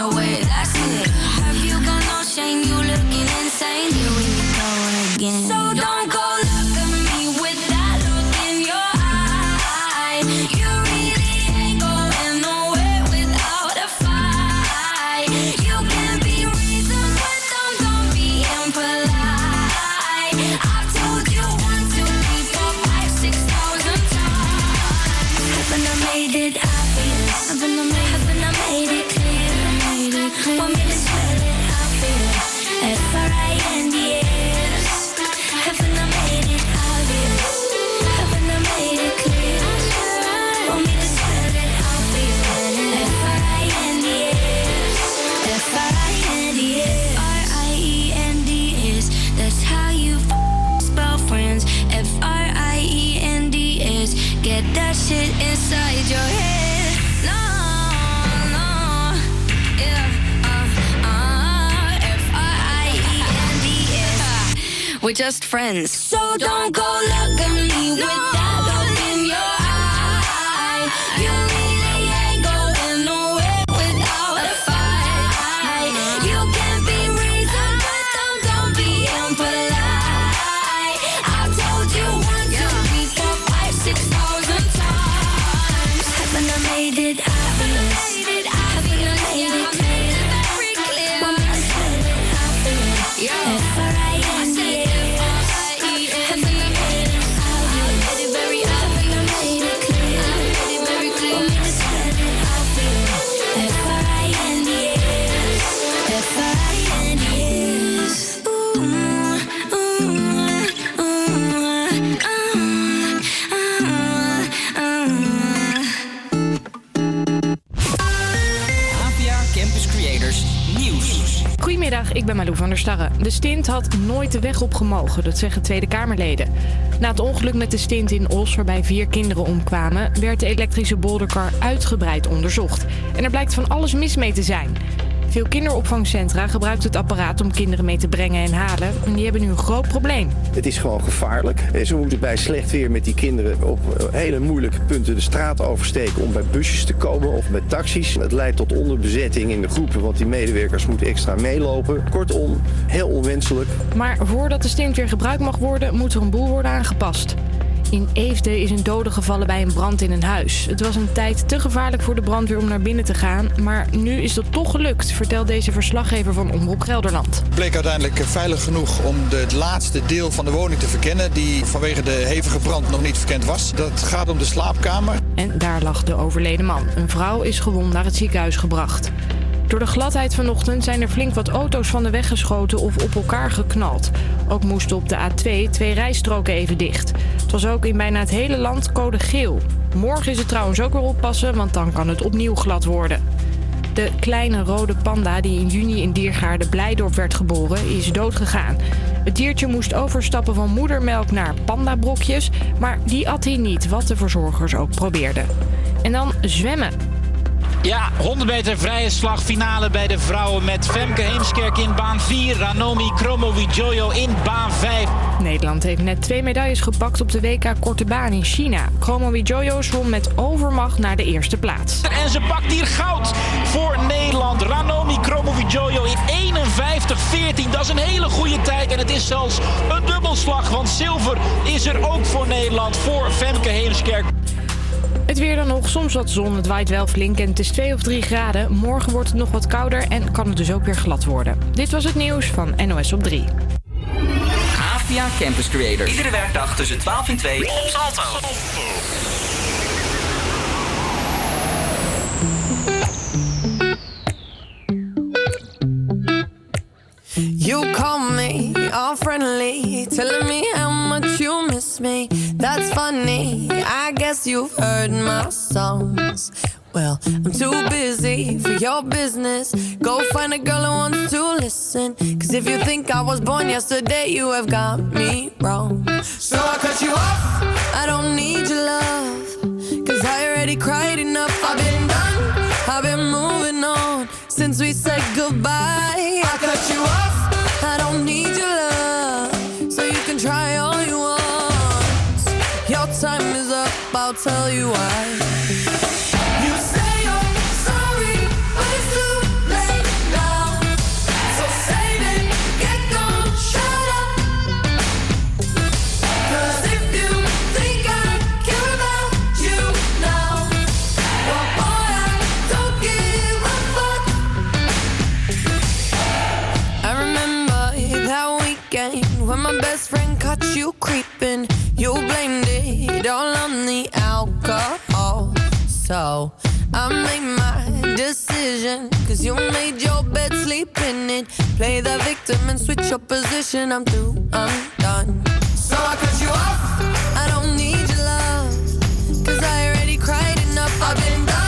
push me We're just friends. So don't go look at me with that De stint had nooit de weg opgemogen, dat zeggen Tweede Kamerleden. Na het ongeluk met de stint in Os, waarbij vier kinderen omkwamen, werd de elektrische bolderkar uitgebreid onderzocht. En er blijkt van alles mis mee te zijn. Veel kinderopvangcentra gebruiken het apparaat om kinderen mee te brengen en halen. En die hebben nu een groot probleem. Het is gewoon gevaarlijk. Ze moeten bij slecht weer met die kinderen op eh, hele moeilijke punten de straat oversteken om bij busjes te komen of bij taxis. Het leidt tot onderbezetting in de groepen, want die medewerkers moeten extra meelopen. Kortom, heel onwenselijk. Maar voordat de stint weer gebruikt mag worden, moet er een boel worden aangepast. In Eefde is een dode gevallen bij een brand in een huis. Het was een tijd te gevaarlijk voor de brandweer om naar binnen te gaan. Maar nu is dat toch gelukt, vertelt deze verslaggever van Omroep Gelderland. bleek uiteindelijk veilig genoeg om het laatste deel van de woning te verkennen... die vanwege de hevige brand nog niet verkend was. Dat gaat om de slaapkamer. En daar lag de overleden man. Een vrouw is gewond naar het ziekenhuis gebracht. Door de gladheid vanochtend zijn er flink wat auto's van de weg geschoten of op elkaar geknald. Ook moesten op de A2 twee rijstroken even dicht. Het was ook in bijna het hele land code geel. Morgen is het trouwens ook weer oppassen, want dan kan het opnieuw glad worden. De kleine rode panda die in juni in Diergaarde Blijdorp werd geboren, is doodgegaan. Het diertje moest overstappen van moedermelk naar pandabrokjes, maar die at hij niet, wat de verzorgers ook probeerden. En dan zwemmen. Ja, 100 meter vrije slag finale bij de vrouwen met Femke Heemskerk in baan 4, Ranomi Kromowidjojo in baan 5. Nederland heeft net twee medailles gepakt op de WK Korte Baan in China. Kromowidjojo zwom met overmacht naar de eerste plaats. En ze pakt hier goud voor Nederland. Ranomi Kromowidjojo in 51-14. Dat is een hele goede tijd en het is zelfs een dubbelslag, want zilver is er ook voor Nederland, voor Femke Heemskerk. Weer dan nog, soms wat zon, het waait wel flink en het is 2 of 3 graden. Morgen wordt het nog wat kouder en kan het dus ook weer glad worden. Dit was het nieuws van NOS op 3. APA Campus Creators. Iedere werkdag tussen 12 en 2 op Salto. You call me all friendly, telling me how much you miss me. That's funny. I guess you've heard my songs. Well, I'm too busy for your business. Go find a girl who wants to listen. Cause if you think I was born yesterday, you have got me wrong. So I cut you off. I don't need your love. Cause I already cried enough. I've been done. I've been that weekend when my best friend Cause you made your bed, sleep in it. Play the victim and switch your position. I'm through, I'm done. So I cut you off. I don't need your love. Cause I already cried enough. I've been done.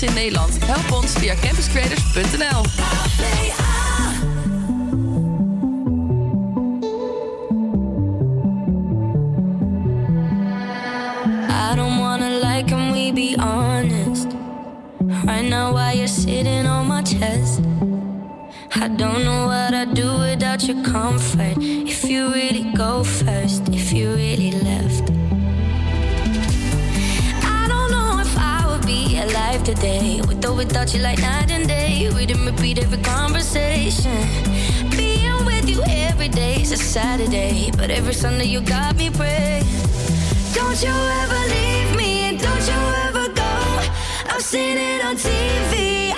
Reanimatie in Nederland. Help ons via campuscreators.nl. I don't while you're sitting on my chest, I don't know what I'd do without your comfort. If you really go first, today. With or without you, like night and day. Read and repeat every conversation. Being with you every day is a Saturday, but every Sunday you got me praying. Don't you ever leave me, and don't you ever go. I've seen it on TV.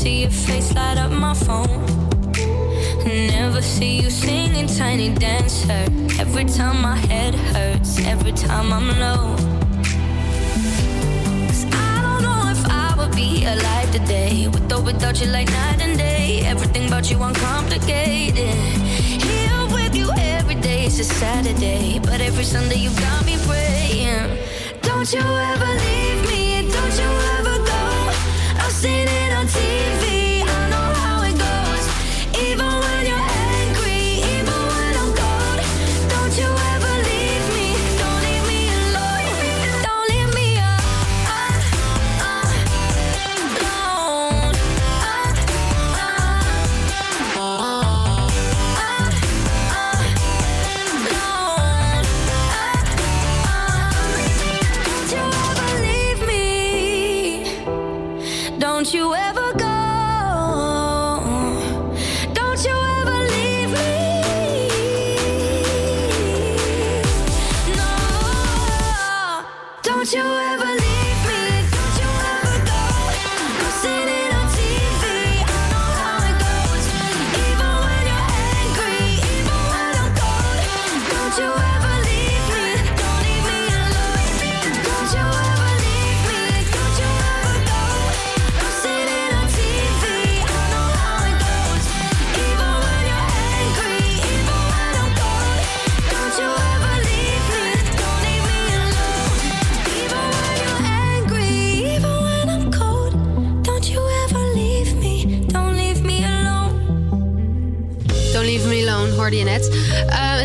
See your face light up my phone. Never see you singing tiny dancer. Every time my head hurts, every time I'm low. 'Cause I don't know if I would be alive today. With or without you, like night and day. Everything about you uncomplicated. Here with you every day is a Saturday. But every Sunday you got me praying. Don't you ever leave me, don't you ever go. I've seen it on TV.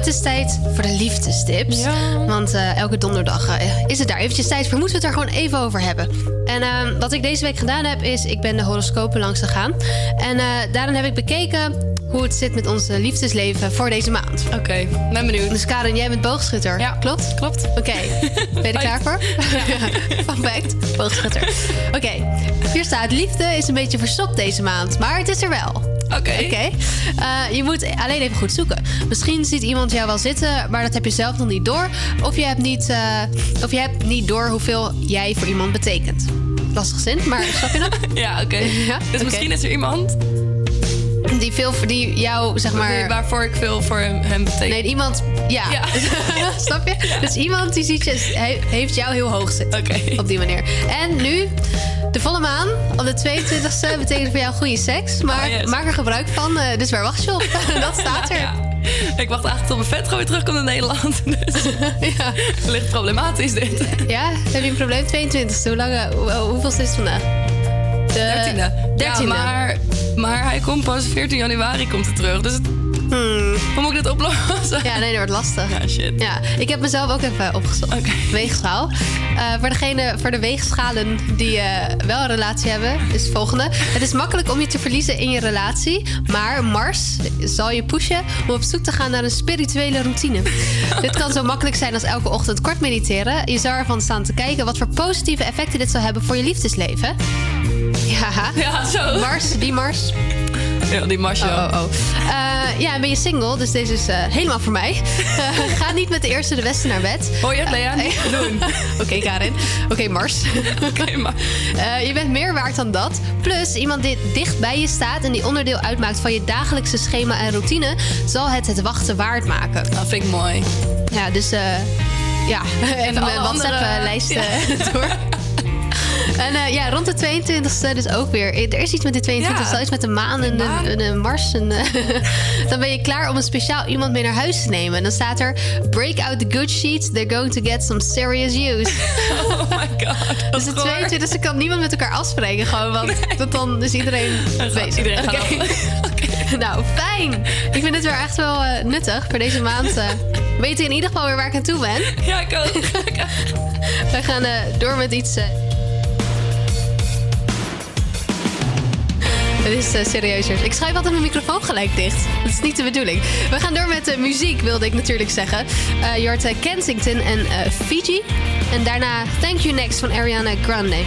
Het is tijd voor de liefdestips. Want eh, elke donderdag eh, is het daar eventjes tijd voor. Moeten we het er gewoon even over hebben. En eh, wat ik deze week gedaan heb, is ik ben de horoscopen langs gegaan. En eh, daarin heb ik bekeken hoe het zit met ons liefdesleven voor deze maand. Oké, ben benieuwd. Dus Karen, jij bent boogschutter. Ja, klopt? Klopt. Oké, ben je er klaar voor? Fun fact, boogschutter. Oké, hier staat liefde is een beetje verstopt deze maand, maar het is er wel. Oké. Oké. Eh, je moet alleen even goed zoeken. Misschien ziet iemand jou wel zitten, maar dat heb je zelf nog niet door. Of je hebt niet, eh, of je hebt niet door hoeveel jij voor iemand betekent. Lastig zin, maar snap je dat? Ja, oké. Ja, Dus oké. misschien is er iemand Die, veel, die jou, zeg maar... Nee, waarvoor ik veel voor hem, hem betekent. Nee, iemand... Ja, snap je? Dus iemand die ziet je, he- heeft jou heel hoog zitten. Op die manier. En nu, de volle maan op de 22e betekent voor jou goede seks. Maar Oh, yes. maak er gebruik van. eh, dus waar wacht je op? Dat staat er. Ja. Ik wacht eigenlijk tot mijn vet gewoon weer terugkomt in Nederland. Dus ja. licht problematisch dit. Ja, heb je een probleem? 22e. Hoe lang, hoe, hoeveel is het vandaag? De 13e. 13e. Ja, maar, maar hij komt pas 14 januari komt hij terug. Dus het- hoe moet ik dit oplossen? Ja, nee, dat wordt lastig. Ja, shit. Ja, ik heb mezelf ook even opgezocht. Weegschaal. Eh, voor, degene, voor de weegschalen die eh, wel een relatie hebben, is het volgende. Het is makkelijk om je te verliezen in je relatie. Maar Mars zal je pushen om op zoek te gaan naar een spirituele routine. dit kan zo makkelijk zijn als elke ochtend kort mediteren. Je zou ervan staan te kijken wat voor positieve effecten dit zal hebben voor je liefdesleven. Ja, Ja, zo. Mars, die Mars. Ja, die Mars, ja. Oh, oh, oh. Eh, ja, en ben je single, dus deze is eh, helemaal voor mij. Eh, ga niet met de eerste de beste naar bed. Hoor je het, Lea? Niet doen. Oké, Karin. Oké, Mars. Oké, maar... Je bent meer waard dan dat. Plus, iemand die dicht bij je staat en die onderdeel uitmaakt van je dagelijkse schema en routine, zal het het wachten waard maken. Dat vind ik mooi. Ja, dus eh, ja, even alle mijn andere- WhatsApp-lijst Ja. door. En eh, ja, rond de 22e dus ook weer. Eh, er is iets met de 22e, ja. iets met de maan en de, Mars. En, eh, dan ben je klaar om een speciaal iemand mee naar huis te nemen. En dan staat er: Break out the good sheets, they're going to get some serious use. Oh my god. Dus de 22e kan niemand met elkaar afspreken, gewoon, want tot dat dan is iedereen. Bezig. Iedereen okay. gaat. Nou, fijn. Ik vind het weer echt wel nuttig voor deze maand. Weet je in ieder geval weer waar ik aan toe ben? Ja, ik ook. We gaan door met iets. Het is serieus. serieuzer. Ik schrijf altijd mijn microfoon gelijk dicht. Dat is niet de bedoeling. We gaan door met de muziek, wilde ik natuurlijk zeggen. Uh, Kensington en Fiji. En daarna Thank You Next van Ariana Grande.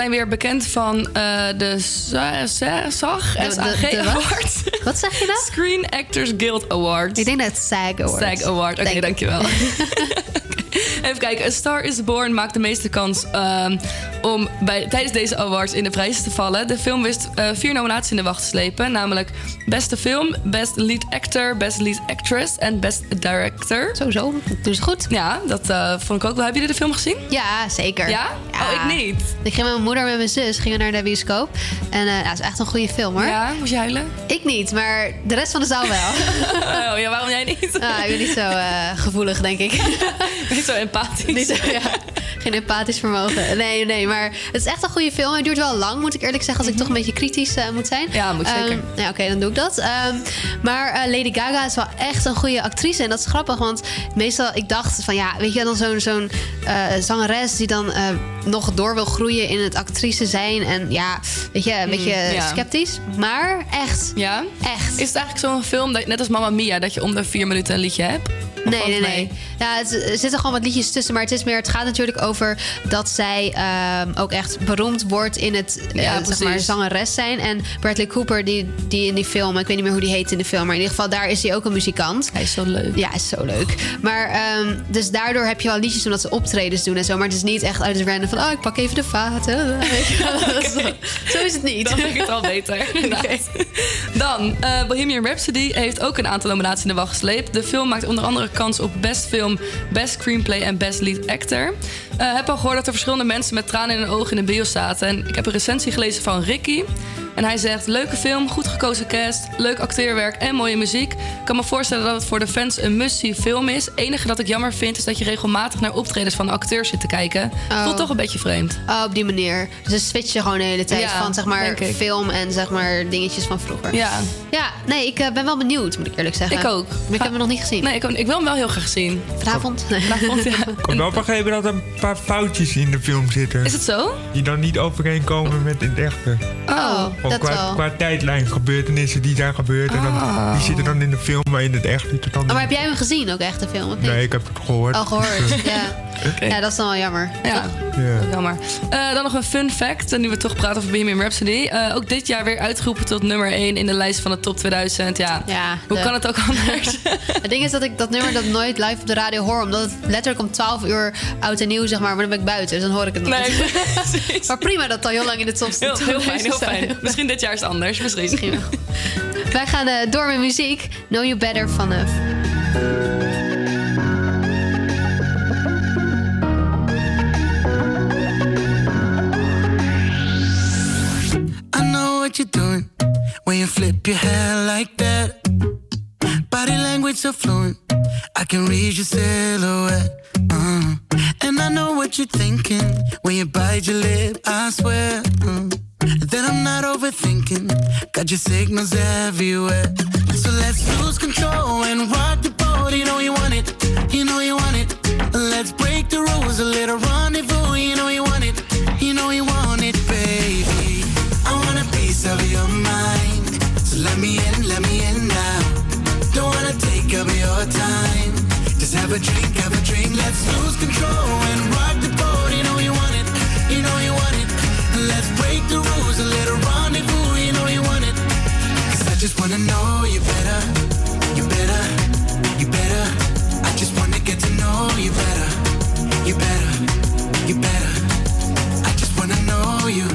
Zijn weer bekend van eh, de Sa- Sa- SAG, de wat? Awards. Wat zeg je nou? Screen Actors Guild Awards. Ik denk dat het SAG Awards. SAG Award, oké, dankjewel. Even kijken, A Star is Born maakt de meeste kans ehm, om bij, tijdens deze awards in de prijzen te vallen. De film wist eh, vier nominaties in de wacht te slepen. Namelijk Beste Film, Best Lead Actor, Best Lead Actress en Best Director. Sowieso, doen ze goed. Ja, dat eh, vond ik ook wel. Hebben jullie de film gezien? Ja, zeker. Ja? Oh, ik niet. Ik ging met mijn moeder en met mijn zus gingen naar de bioscoop. En eh dat is echt een goede film hoor. Ja, moest je huilen? Ik niet, maar de rest van de zaal wel. Oh ja, waarom jij niet? Ah, ik ben niet zo eh, gevoelig, denk ik. niet zo empathisch. Niet zo, ja. Geen empathisch vermogen. Nee, nee, maar het is echt een goede film. Het duurt wel lang, moet ik eerlijk zeggen, als ik toch een beetje kritisch eh, moet zijn. Mhm. Ja, moet zeker. Ehm, ja, oké, dan doe ik dat. Ehm, maar eh, Lady Gaga is wel echt een goede actrice. En dat is grappig, want meestal, ik dacht van ja, weet je, dan zo'n zo'n eh, zangeres die dan nog door wil groeien in het actrice zijn. En ja, weet je, een beetje Mm, ja. sceptisch. Maar echt. Ja? Echt. Is het eigenlijk zo'n film, dat, net als Mamma Mia, dat je om de vier minuten een liedje hebt? Nee, nee, nee. Ja, het, er zitten gewoon wat liedjes tussen. Maar het is meer. Het gaat natuurlijk over dat zij ehm, ook echt beroemd wordt in het Ja, zeg maar, zangeres zijn. En Bradley Cooper, die, die in die film, ik weet niet meer hoe die heet in de film, maar in ieder geval daar is hij ook een muzikant. Hij is zo leuk. Ja, hij is zo leuk. Maar ehm, dus daardoor heb je wel liedjes omdat ze optredens doen en zo. Maar het is niet echt uit het random van, oh, ik pak even de vaten. Zo- is het niet. Dan vind ik het al beter. Dan, eh, Bohemian Rhapsody heeft ook een aantal nominaties in de wacht gesleept. De film maakt onder andere kans op Best Film, Best Screenplay en Best Lead Actor. Eh heb al gehoord dat er verschillende mensen met tranen in hun ogen in de bios zaten. En ik heb een recensie gelezen van Ricky. En hij zegt, leuke film, goed gekozen cast, leuk acteerwerk en mooie muziek. Ik kan me voorstellen dat het voor de fans een must-see film is. Het enige dat ik jammer vind is dat je regelmatig naar optredens van de acteurs zit te kijken. Oh. Voelt toch een beetje vreemd. Oh, op die manier. Dus ze switchen gewoon de hele tijd Ja, van zeg maar film en zeg maar dingetjes van vroeger. Ja. Ja, nee, ik eh, ben wel benieuwd, moet ik eerlijk zeggen. Ik ook. Maar ik heb hem nog niet gezien. Nee, ik, ik wil hem wel heel graag zien. Vanavond? Nee. Vanavond, ja. Ik wel begrepen dat een paar foutjes in de film zitten. Is het zo? Die dan niet overeenkomen met het echte. Oh, Gewoon dat qua, wel. qua tijdlijn, gebeurtenissen die daar gebeurd. En dan, Ah. die zitten dan in de film, maar in het echt zit het dan Oh, maar heb jij hem gezien ook echt, de film? Of niet? Nee, ik heb het gehoord. Al gehoord, Dus, ja. Dat is dan wel jammer. Ja, Ja. jammer. Eh, dan nog een fun fact, en nu we toch praten over Bohemian Rhapsody. Eh, ook dit jaar weer uitgeroepen tot nummer 1 in de lijst van de top 2000. Ja, Ja, hoe de- kan het ook anders? Het ding is dat ik dat nummer dat nooit live op de radio hoor. Omdat het letterlijk om 12 uur oud en nieuw, zeg maar. Maar dan ben ik buiten, dus dan hoor ik het nog Nee, niet. maar prima dat het al heel lang in de top Heel, staat. heel fijn, heel fijn. Misschien dit jaar is het anders, misschien. Misschien wel. Wij gaan eh, door met muziek. Know You Better van what you're doing when you flip your hair like that. Body language so fluent, I can read your silhouette. uh. And I know what you're thinking when you bite your lip. I swear uh, that I'm not overthinking. Got your signals everywhere. So let's lose control and rock the boat. You know you want it, you know you want it. Let's break the rules, a little rendezvous. You know Have a drink, have a drink, let's lose control and rock the boat. You know you want it, you know you want it. Let's break the rules, a little rendezvous. You know you want it. Cause I just wanna know you better, you better, you better. I just wanna get to know you better, you better, you better. I just wanna know you.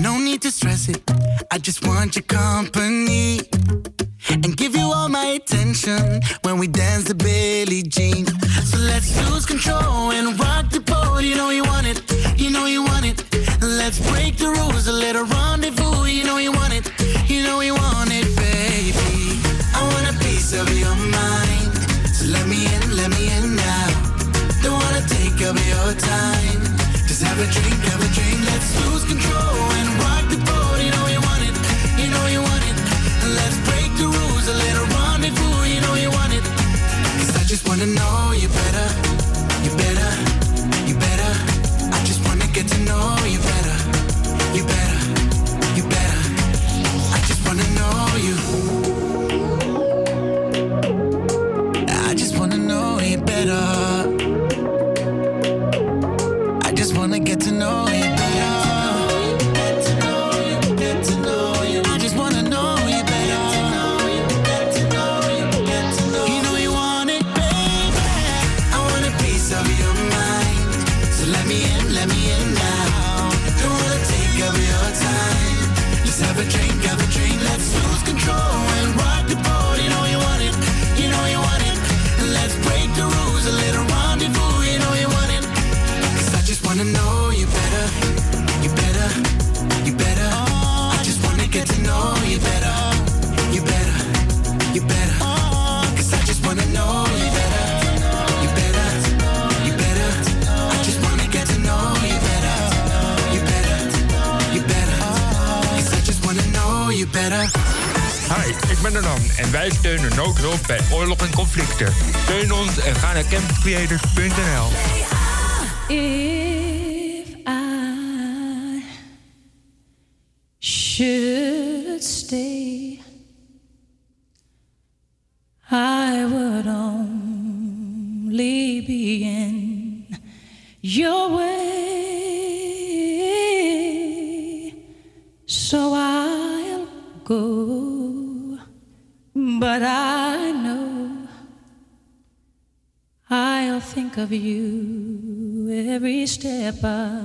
No need to stress it. I just want your company and give you all my attention when we dance the Billie Jean. So let's lose control and rock the boat. You know you want it, you know you want it. Let's break the rules, a little rendezvous. You know you want it, you know you want it, baby. I want a piece of your mind, so let me in, let me in now. Don't wanna take up your time. Just have a drink, have a drink. Let's creator. escapar.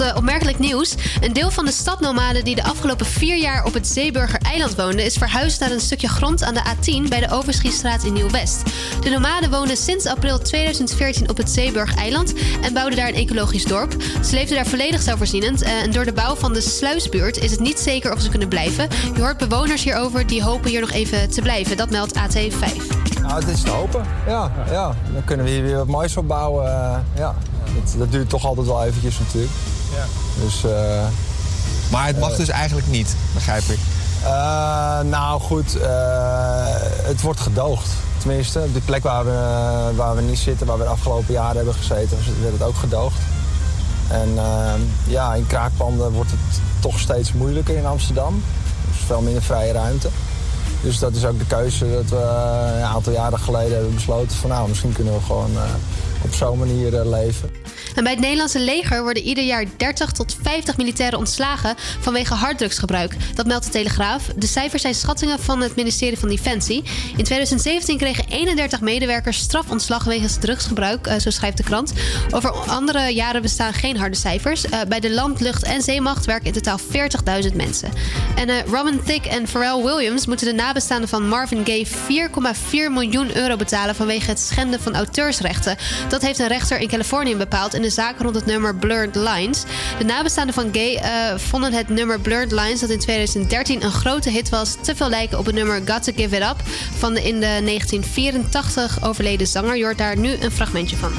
Eh, opmerkelijk nieuws. Een deel van de stadnomaden die de afgelopen vier jaar op het Zeeburger eiland woonden... is verhuisd naar een stukje grond aan de A10 bij de Overschiestraat in Nieuw-West. De nomaden woonden sinds april 2014 op het Zeeburg eiland... en bouwden daar een ecologisch dorp. Ze leefden daar volledig zelfvoorzienend. eh, en door de bouw van de sluisbuurt is het niet zeker of ze kunnen blijven. Je hoort bewoners hierover die hopen hier nog even te blijven. Dat meldt AT5. Nou, het is te hopen. Ja, ja. Dan kunnen we hier weer wat moois opbouwen. eh, ja. dat, dat duurt toch altijd wel eventjes natuurlijk. Dus, eh, Maar het mag eh, dus eigenlijk niet, begrijp ik. eh, nou goed, het wordt gedoogd. Tenminste, op de plek waar we, waar we niet zitten, waar we de afgelopen jaren hebben gezeten, werd het ook gedoogd. En eh, ja, in kraakpanden wordt het toch steeds moeilijker in Amsterdam. Er is veel minder vrije ruimte. Dus dat is ook de keuze dat we een aantal jaren geleden hebben besloten van nou, misschien kunnen we gewoon op zo'n manier leven. Bij het Nederlandse leger worden ieder jaar 30 tot 50 militairen ontslagen vanwege harddrugsgebruik. Dat meldt de Telegraaf. De cijfers zijn schattingen van het ministerie van Defensie. In 2017 kregen 31 medewerkers strafontslag wegens drugsgebruik, eh, zo schrijft de krant. Over andere jaren bestaan geen harde cijfers. Eh, bij de land, lucht en zeemacht werken in totaal 40.000 mensen. En eh, Robin Thicke en Pharrell Williams moeten de nabestaanden van Marvin Gaye 4,4 miljoen euro betalen vanwege het schenden van auteursrechten. Dat heeft een rechter in Californië bepaald de zaak rond het nummer Blurred Lines. De nabestaanden van Gay eh, vonden het nummer Blurred Lines, dat in 2013 een grote hit was, te veel lijken op het nummer Got to Give It Up van de in de 1984 overleden zanger. Je hoort daar nu een fragmentje van.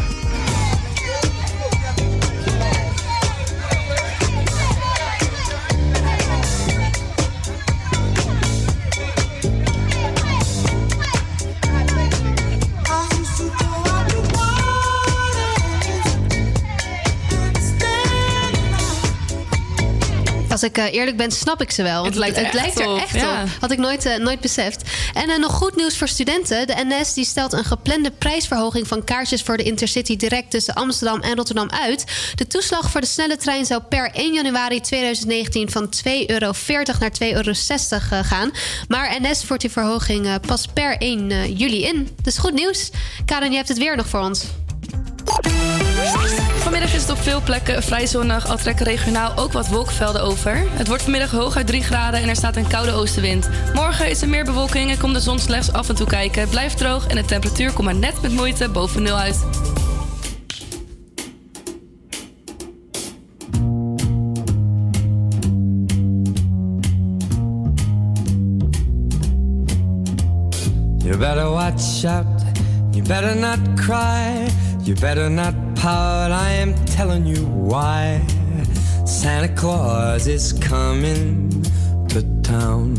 Als ik eh, eerlijk ben, snap ik ze wel. Het lijkt er echt er op, echt ja. op. Had ik nooit, eh, nooit beseft. En eh, nog goed nieuws voor studenten. De NS die stelt een geplande prijsverhoging van kaartjes voor de Intercity direct tussen Amsterdam en Rotterdam uit. De toeslag voor de snelle trein zou per 1 januari 2019 van 2,40 euro naar 2,60 euro gaan. Maar NS voert die verhoging pas per 1 eh, juli in. Dus goed nieuws. Karen, je hebt het weer nog voor ons. Vanmiddag is het op veel plekken vrij zonnig, al trekken regionaal ook wat wolkenvelden over. Het wordt vanmiddag hooguit 3 graden en er staat een koude oostenwind. Morgen is er meer bewolking en komt de zon slechts af en toe kijken. Het blijft droog en de temperatuur komt maar net met moeite boven nul uit. You better watch out. You better not cry. You better not pout. I am telling you why. Santa Claus is coming to town.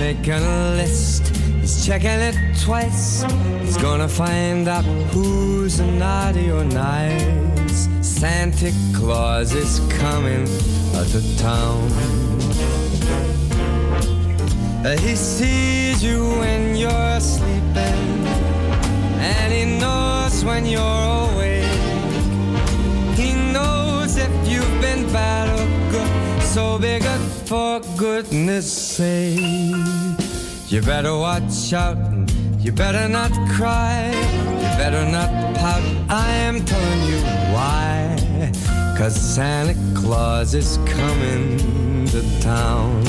Making a list. He's checking it twice. He's gonna find out who's naughty or nice. Santa Claus is coming to town. He sees you when you're sleeping, knows when you're awake. He knows if you've been bad or good, so be good for goodness sake. You better watch out, you better not cry, you better not pout. I am telling you why, cause Santa Claus is coming to town.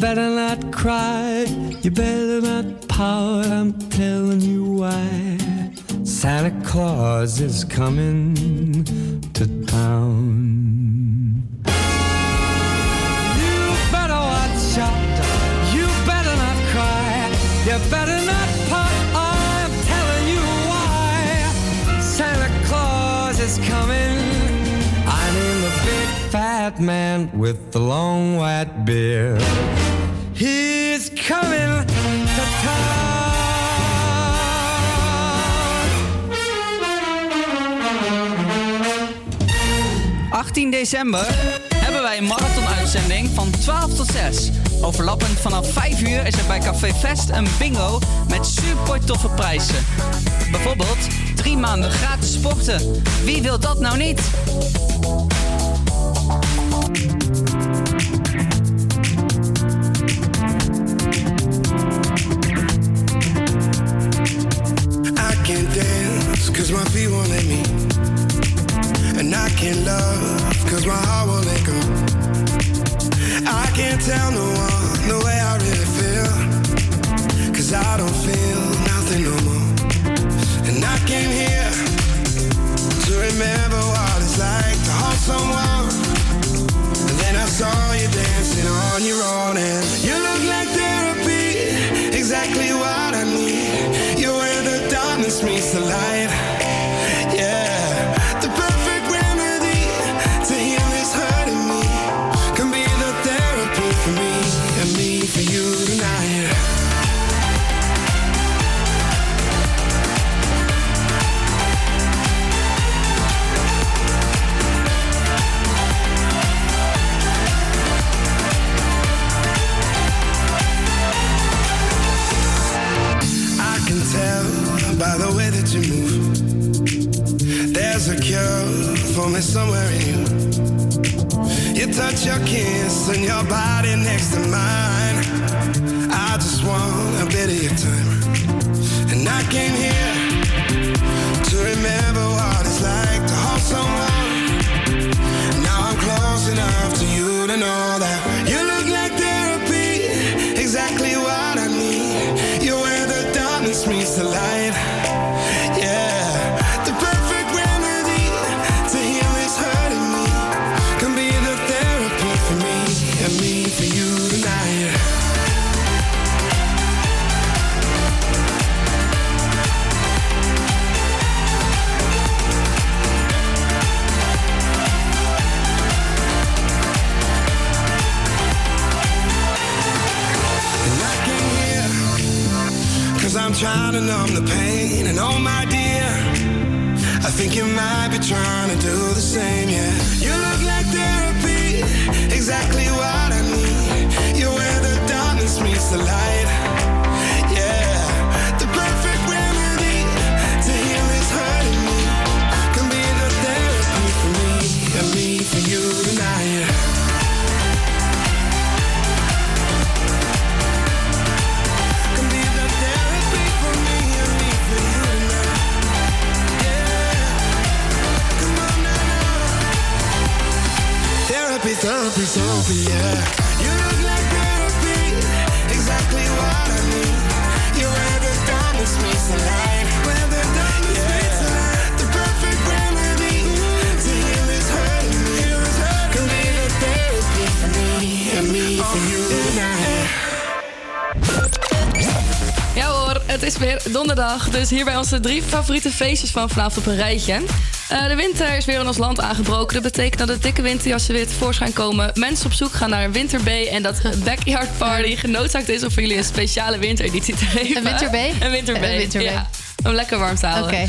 better not cry, you better not pout, I'm telling you why. Santa Claus is coming to town. You better watch out, you better not cry, you better not pout, I'm telling you why. Santa Claus is coming. I mean the big fat man with the long white beard. Coming to town. 18 december hebben wij een marathonuitzending van 12 tot 6. Overlappend vanaf 5 uur is er bij Café Fest een bingo met super toffe prijzen. Bijvoorbeeld drie maanden gratis sporten. Wie wil dat nou niet? Cause my heart won't let go. I can't tell no one the way I really feel. Cause I don't feel nothing no more. And I came here to remember what it's like to hold someone. And then I saw you dancing on your own and you look like therapy, exactly what I need. You're where the darkness meets the light. Touch your kiss and your body next to mine. I just want a bit of your time. And I came here think you might be trying to do the same, yeah. You look like therapy Exactly what I need. You're where the darkness meets the light Ja hoor, het is weer donderdag. Dus hier bij onze drie favoriete feestjes van vanavond op een rijtje. Eh, de winter is weer in ons land aangebroken. Dat betekent dat de dikke winterjassen weer tevoorschijn komen. Mensen op zoek gaan naar een winterbay. En dat backyard party genoodzaakt is om voor jullie een speciale wintereditie te geven. Een winterbay? Een winterbay. Een. Ja. Om lekker warm te houden. Eh,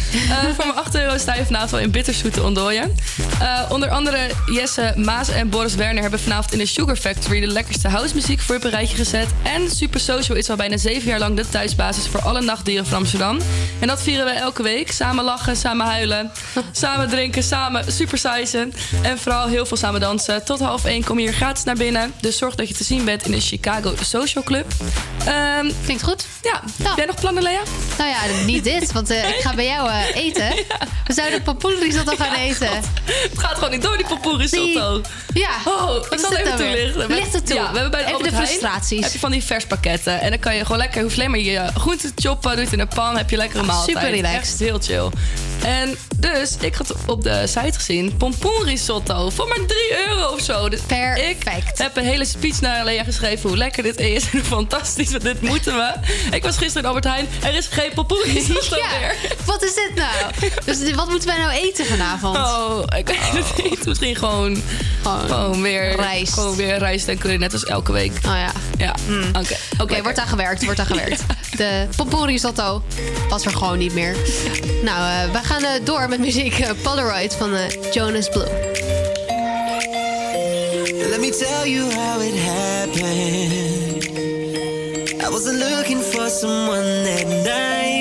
voor mijn 8 euro sta je vanavond wel in bitterzoete ontdooien. Eh, onder andere Jesse Maas en Boris Werner hebben vanavond in de Sugar Factory de lekkerste housemuziek voor je op een rijtje gezet. En Super Social is al bijna zeven jaar lang de thuisbasis voor alle nachtdieren van Amsterdam. En dat vieren we elke week. Samen lachen, samen huilen, samen drinken, samen supersizen. En vooral heel veel samen dansen. Tot half één kom je hier gratis naar binnen. Dus zorg dat je te zien bent in de Chicago Social Club. Ehm, Klinkt goed. Ja. Heb jij nog plannen, Lea? Nou ja, niet dit, want eh, ik ga bij jou eh, eten. We zouden pompoenrisotto gaan eten. Het gaat gewoon niet door, die pompoenrisotto. Ja. Oh, ik zal even toelichten. Licht het toe. Ja, we hebben bij de Even Albert de Heijn frustraties. Heb je van die verspakketten. En dan kan je gewoon lekker, hoef alleen maar je groenten te choppen, doe het in een pan, heb je lekkere maaltijd. super relaxed. Echt heel chill. En dus ik had op de site gezien pompoenrisotto voor maar 3 euro of zo. Dus Perfect. ik heb een hele speech naar Lea geschreven hoe lekker dit is. En fantastisch, want dit moeten we. Ik was gisteren in Albert Heijn. Er is geen pompoenrisotto meer. Wat is dit nou? Dus wat moeten wij nou eten vanavond? Oh, ik weet het oh. niet. Misschien gewoon, gewoon, weer rijst. Gewoon weer rijst en curry, net als elke week. Oh ja. Ja, hmm. oké. Oké, wordt aan gewerkt, wordt aan gewerkt. De pompoenrisotto was er gewoon niet meer. Nou, eh, we gaan eh, door met muziek uh, Polaroid van uh, Jonas Blue. Let me tell you how it happened. I wasn't looking for someone that night.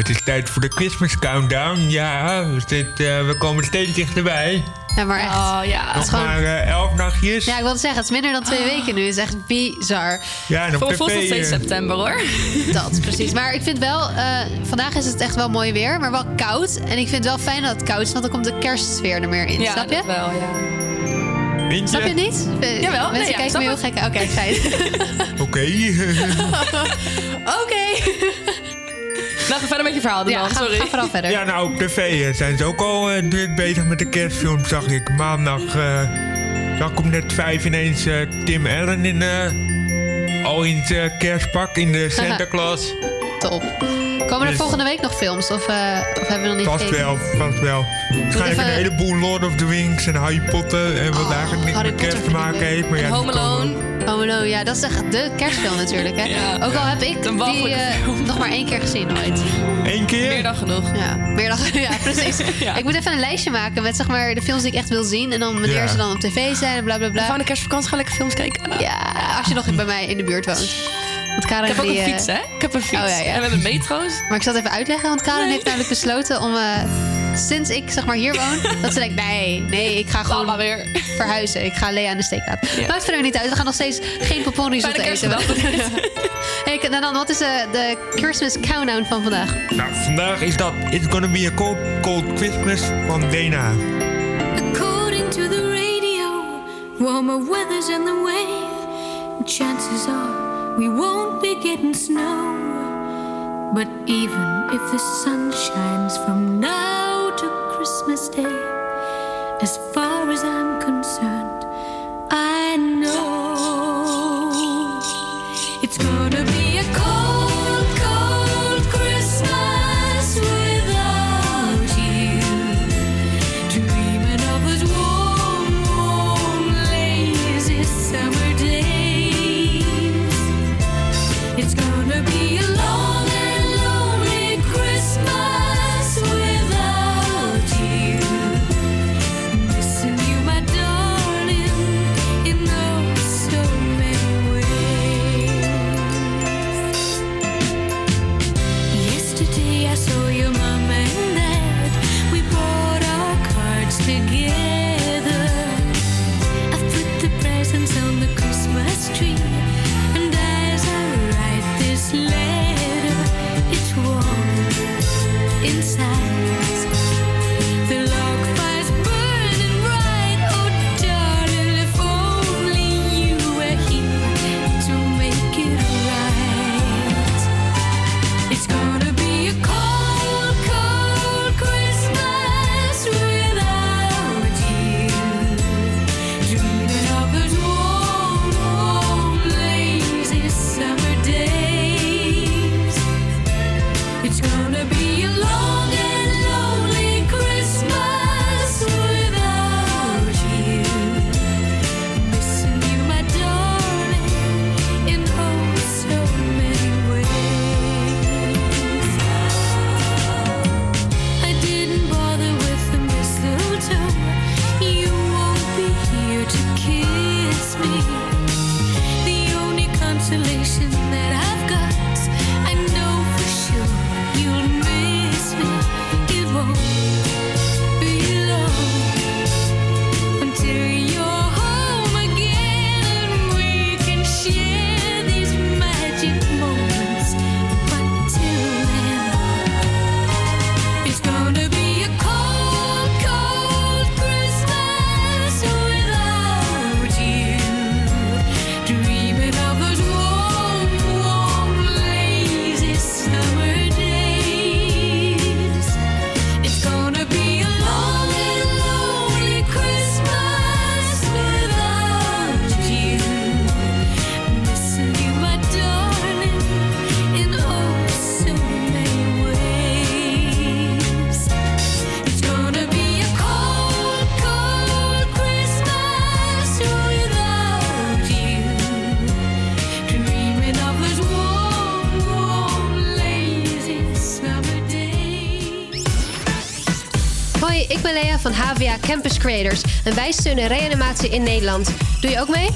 Het is tijd voor de Christmas countdown. Ja, we, zitten, eh, we komen steeds dichterbij. Ja, maar echt. Oh ja. Het Nog is gewoon... maar eh, elf nachtjes. Ja, ik wilde zeggen, het is minder dan twee weken nu. Het is echt bizar. Ja, en op Voor nog steeds eh, september hoor. Dat, precies. Maar ik vind wel, eh, vandaag is het echt wel mooi weer, maar wel koud. En ik vind het wel fijn dat het koud is, want dan komt de kerstsfeer er meer in. Ja, snap je? dat wel, ja. Windje? Snap je het niet? Jawel, Mensen nee, ja, kijken me heel gek. Oké, fijn. Oké. Oké. Nou, ga verder met je verhaal dan, Ja, ga, sorry. ga vooral verder. Ja, nou, op tv eh, zijn ze ook al eh, druk bezig met de kerstfilm, zag ik. Maandag eh zag ik op net vijf ineens Tim Allen in, eh, al in het kerstpak in de Santa Claus. Top. Komen er Dus- volgende week nog films? Of, eh, of hebben we nog niet Vast wel, vast wel. Waarschijnlijk even- een heleboel Lord of the Rings en Harry Potter en wat eigenlijk niks Oh, Harry met kerst te maken heeft. Maar ja, Home komen- Alone. Home Alone, ja, dat is echt de kerstfilm natuurlijk. Hè? Ja. Ook al heb ik die eh, nog maar één keer gezien ooit. Eén keer? Meer dan genoeg. Ja, meer dan, ja precies. Ja. Ik moet even een lijstje maken met zeg maar, de films die ik echt wil zien. En dan wanneer Ja. ze dan op tv zijn en bla bla bla. de kerstvakantie gaan lekker films kijken. Ja, als je nog bij mij in de buurt woont. Want Karen Ik heb ook die, een eh, fiets, hè? Ik heb een fiets. Oh, ja, ja. En we hebben metro's. Maar ik zal het even uitleggen, want Karen heeft namelijk besloten om... eh, sinds ik zeg maar hier woon, dat ze denkt... Nee, nee, ik ga gewoon weer. verhuizen. Ik ga Lea aan de steek laten. Ja. Maakt verder niet uit. We gaan nog steeds geen poponrisotto Fijne eten. hey, dan, dan, wat is de, de Christmas countdown van vandaag? Nou, vandaag is dat It's Gonna Be a Cold, Cold Christmas van Dena. According to the radio, warmer weather's in the way. Chances are we won't be getting snow. But even if the sun shines from now to Christmas Day, as far as I'm concerned, I know Campus Creators en wij reanimatie in Nederland. Doe je ook mee?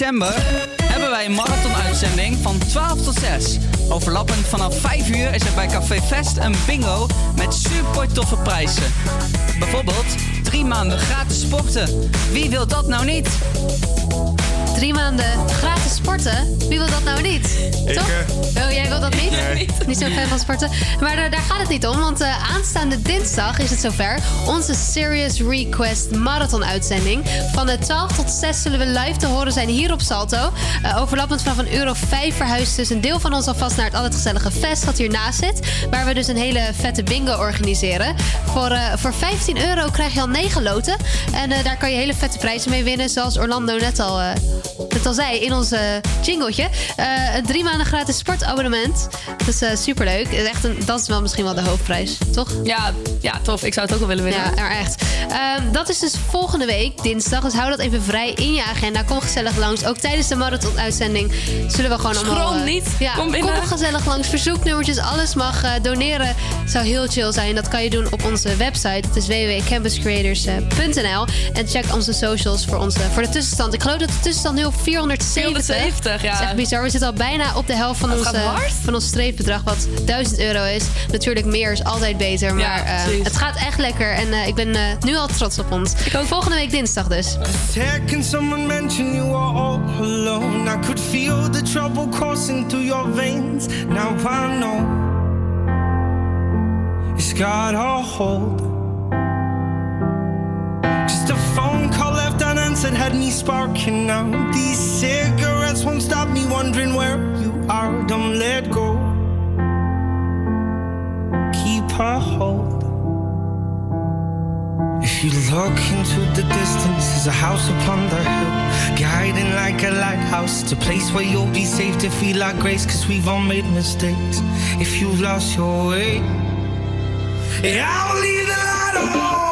December hebben wij een marathon-uitzending van 12 tot 6. Overlappend vanaf 5 uur is er bij Café Fest een bingo met super toffe prijzen. Bijvoorbeeld drie maanden gratis sporten. Wie wil dat nou niet? Drie maanden gratis sporten? Wie wil dat nou niet? Ik, Toch? eh, Oh, jij wil dat niet? Nee. Niet zo'n fan van sporten. Maar daar, daar gaat het niet om, want eh, aanstaande dinsdag is het zover. Onze Serious Request Marathon uitzending. Van de 12 tot 6 zullen we live te horen zijn hier op Salto. Eh, overlappend vanaf een euro 5 verhuist dus een deel van ons alvast naar het altijd gezellige fest dat hiernaast zit. Waar we dus een hele vette bingo organiseren. Voor, eh, voor 15 euro krijg je al 9 loten. En eh, daar kan je hele vette prijzen mee winnen. Zoals Orlando net al, eh, net al zei in ons jingletje. Eh, een drie maanden gratis sportabonnement. Dat is eh, superleuk. Het is echt een, dat is wel misschien wel de hoofdprijs, toch? Ja, ja, tof. Ik zou het ook wel willen winnen. Ja, maar echt. Ehm, dat is dus volgende week, dinsdag. Dus hou dat even vrij in je agenda. Kom gezellig langs. Ook tijdens de marathon-uitzending zullen we gewoon Schroom allemaal... eh, niet. Ja, Kom binnen. Kom gezellig langs. Verzoeknummertjes, alles mag. eh, doneren zou heel chill zijn. Dat kan je doen op onze website. Dat is www.campuscreators.nl. En check onze socials voor, onze, voor de tussenstand. Ik geloof dat de tussenstand nu op 470. 470, ja. Dat is echt bizar. We zitten al bijna op de helft van, Dat eh, hard. van ons streepbedrag, wat 1000 euro is. Natuurlijk, meer is altijd beter. Maar eh, precies. het gaat echt lekker. En eh, ik ben eh, nu al trots op ons. Volgende week dinsdag dus. Second, someone mentioned you were all alone. I could feel the trouble coursing through your veins. Now I know it's got a hold. Just a phone call left unanswered had me sparking now. These cigarettes won't stop me wondering where you are. Don't let go. Keep a hold. If you look into the distance, there's a house upon the hill, guiding like a lighthouse. It's a place where you'll be safe to feel our grace, cause we've all made mistakes. If you've lost your way, I'll leave the light on.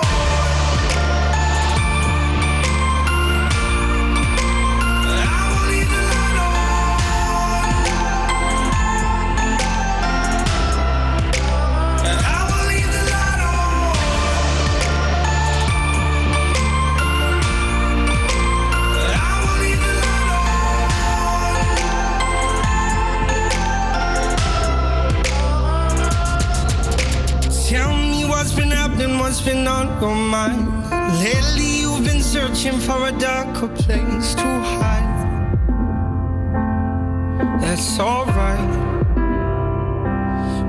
What's been on your mind. Lately, you've been searching for a darker place to hide. That's alright.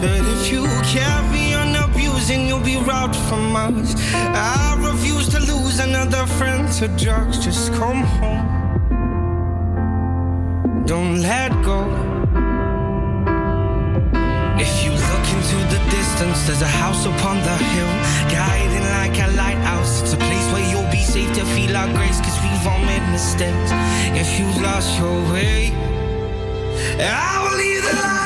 But if you carry on abusing, you'll be robbed from us. I refuse to lose another friend to drugs. Just come home. Don't let go. If you look into the distance, there's a house upon the hill, guiding like a lighthouse. It's a place where you'll be safe to feel our grace, cause we've all made mistakes. If you lost your way, I will leave the light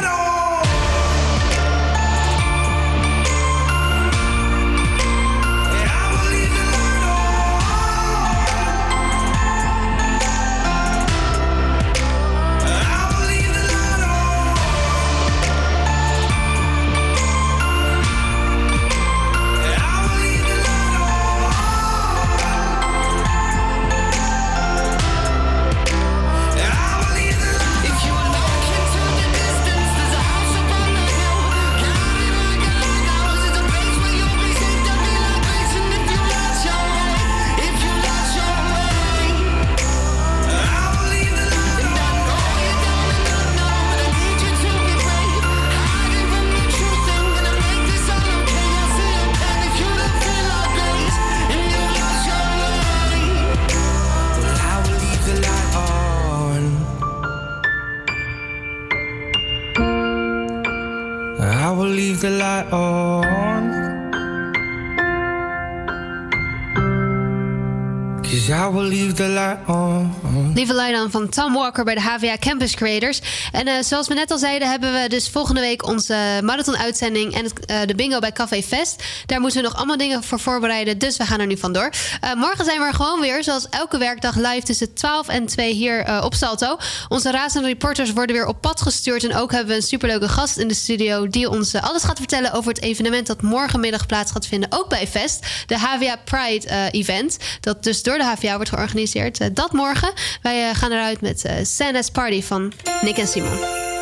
the light on. Van Tom Walker bij de HVA Campus Creators. En eh, zoals we net al zeiden, hebben we dus volgende week onze marathon-uitzending en het, eh, de bingo bij Café Fest. Daar moeten we nog allemaal dingen voor voorbereiden, dus we gaan er nu vandoor. Eh morgen zijn we er gewoon weer, zoals elke werkdag live tussen 12 en 2 hier op Salto. Onze razende reporters worden weer op pad gestuurd. En ook hebben we een superleuke gast in de studio die ons alles gaat vertellen over het evenement dat morgenmiddag plaats gaat vinden, ook bij Fest. De HVA Pride Event, dat dus door de HVA wordt georganiseerd. Dat morgen. Eh, gaan eruit met eh Santa's Party van Nick en Simon.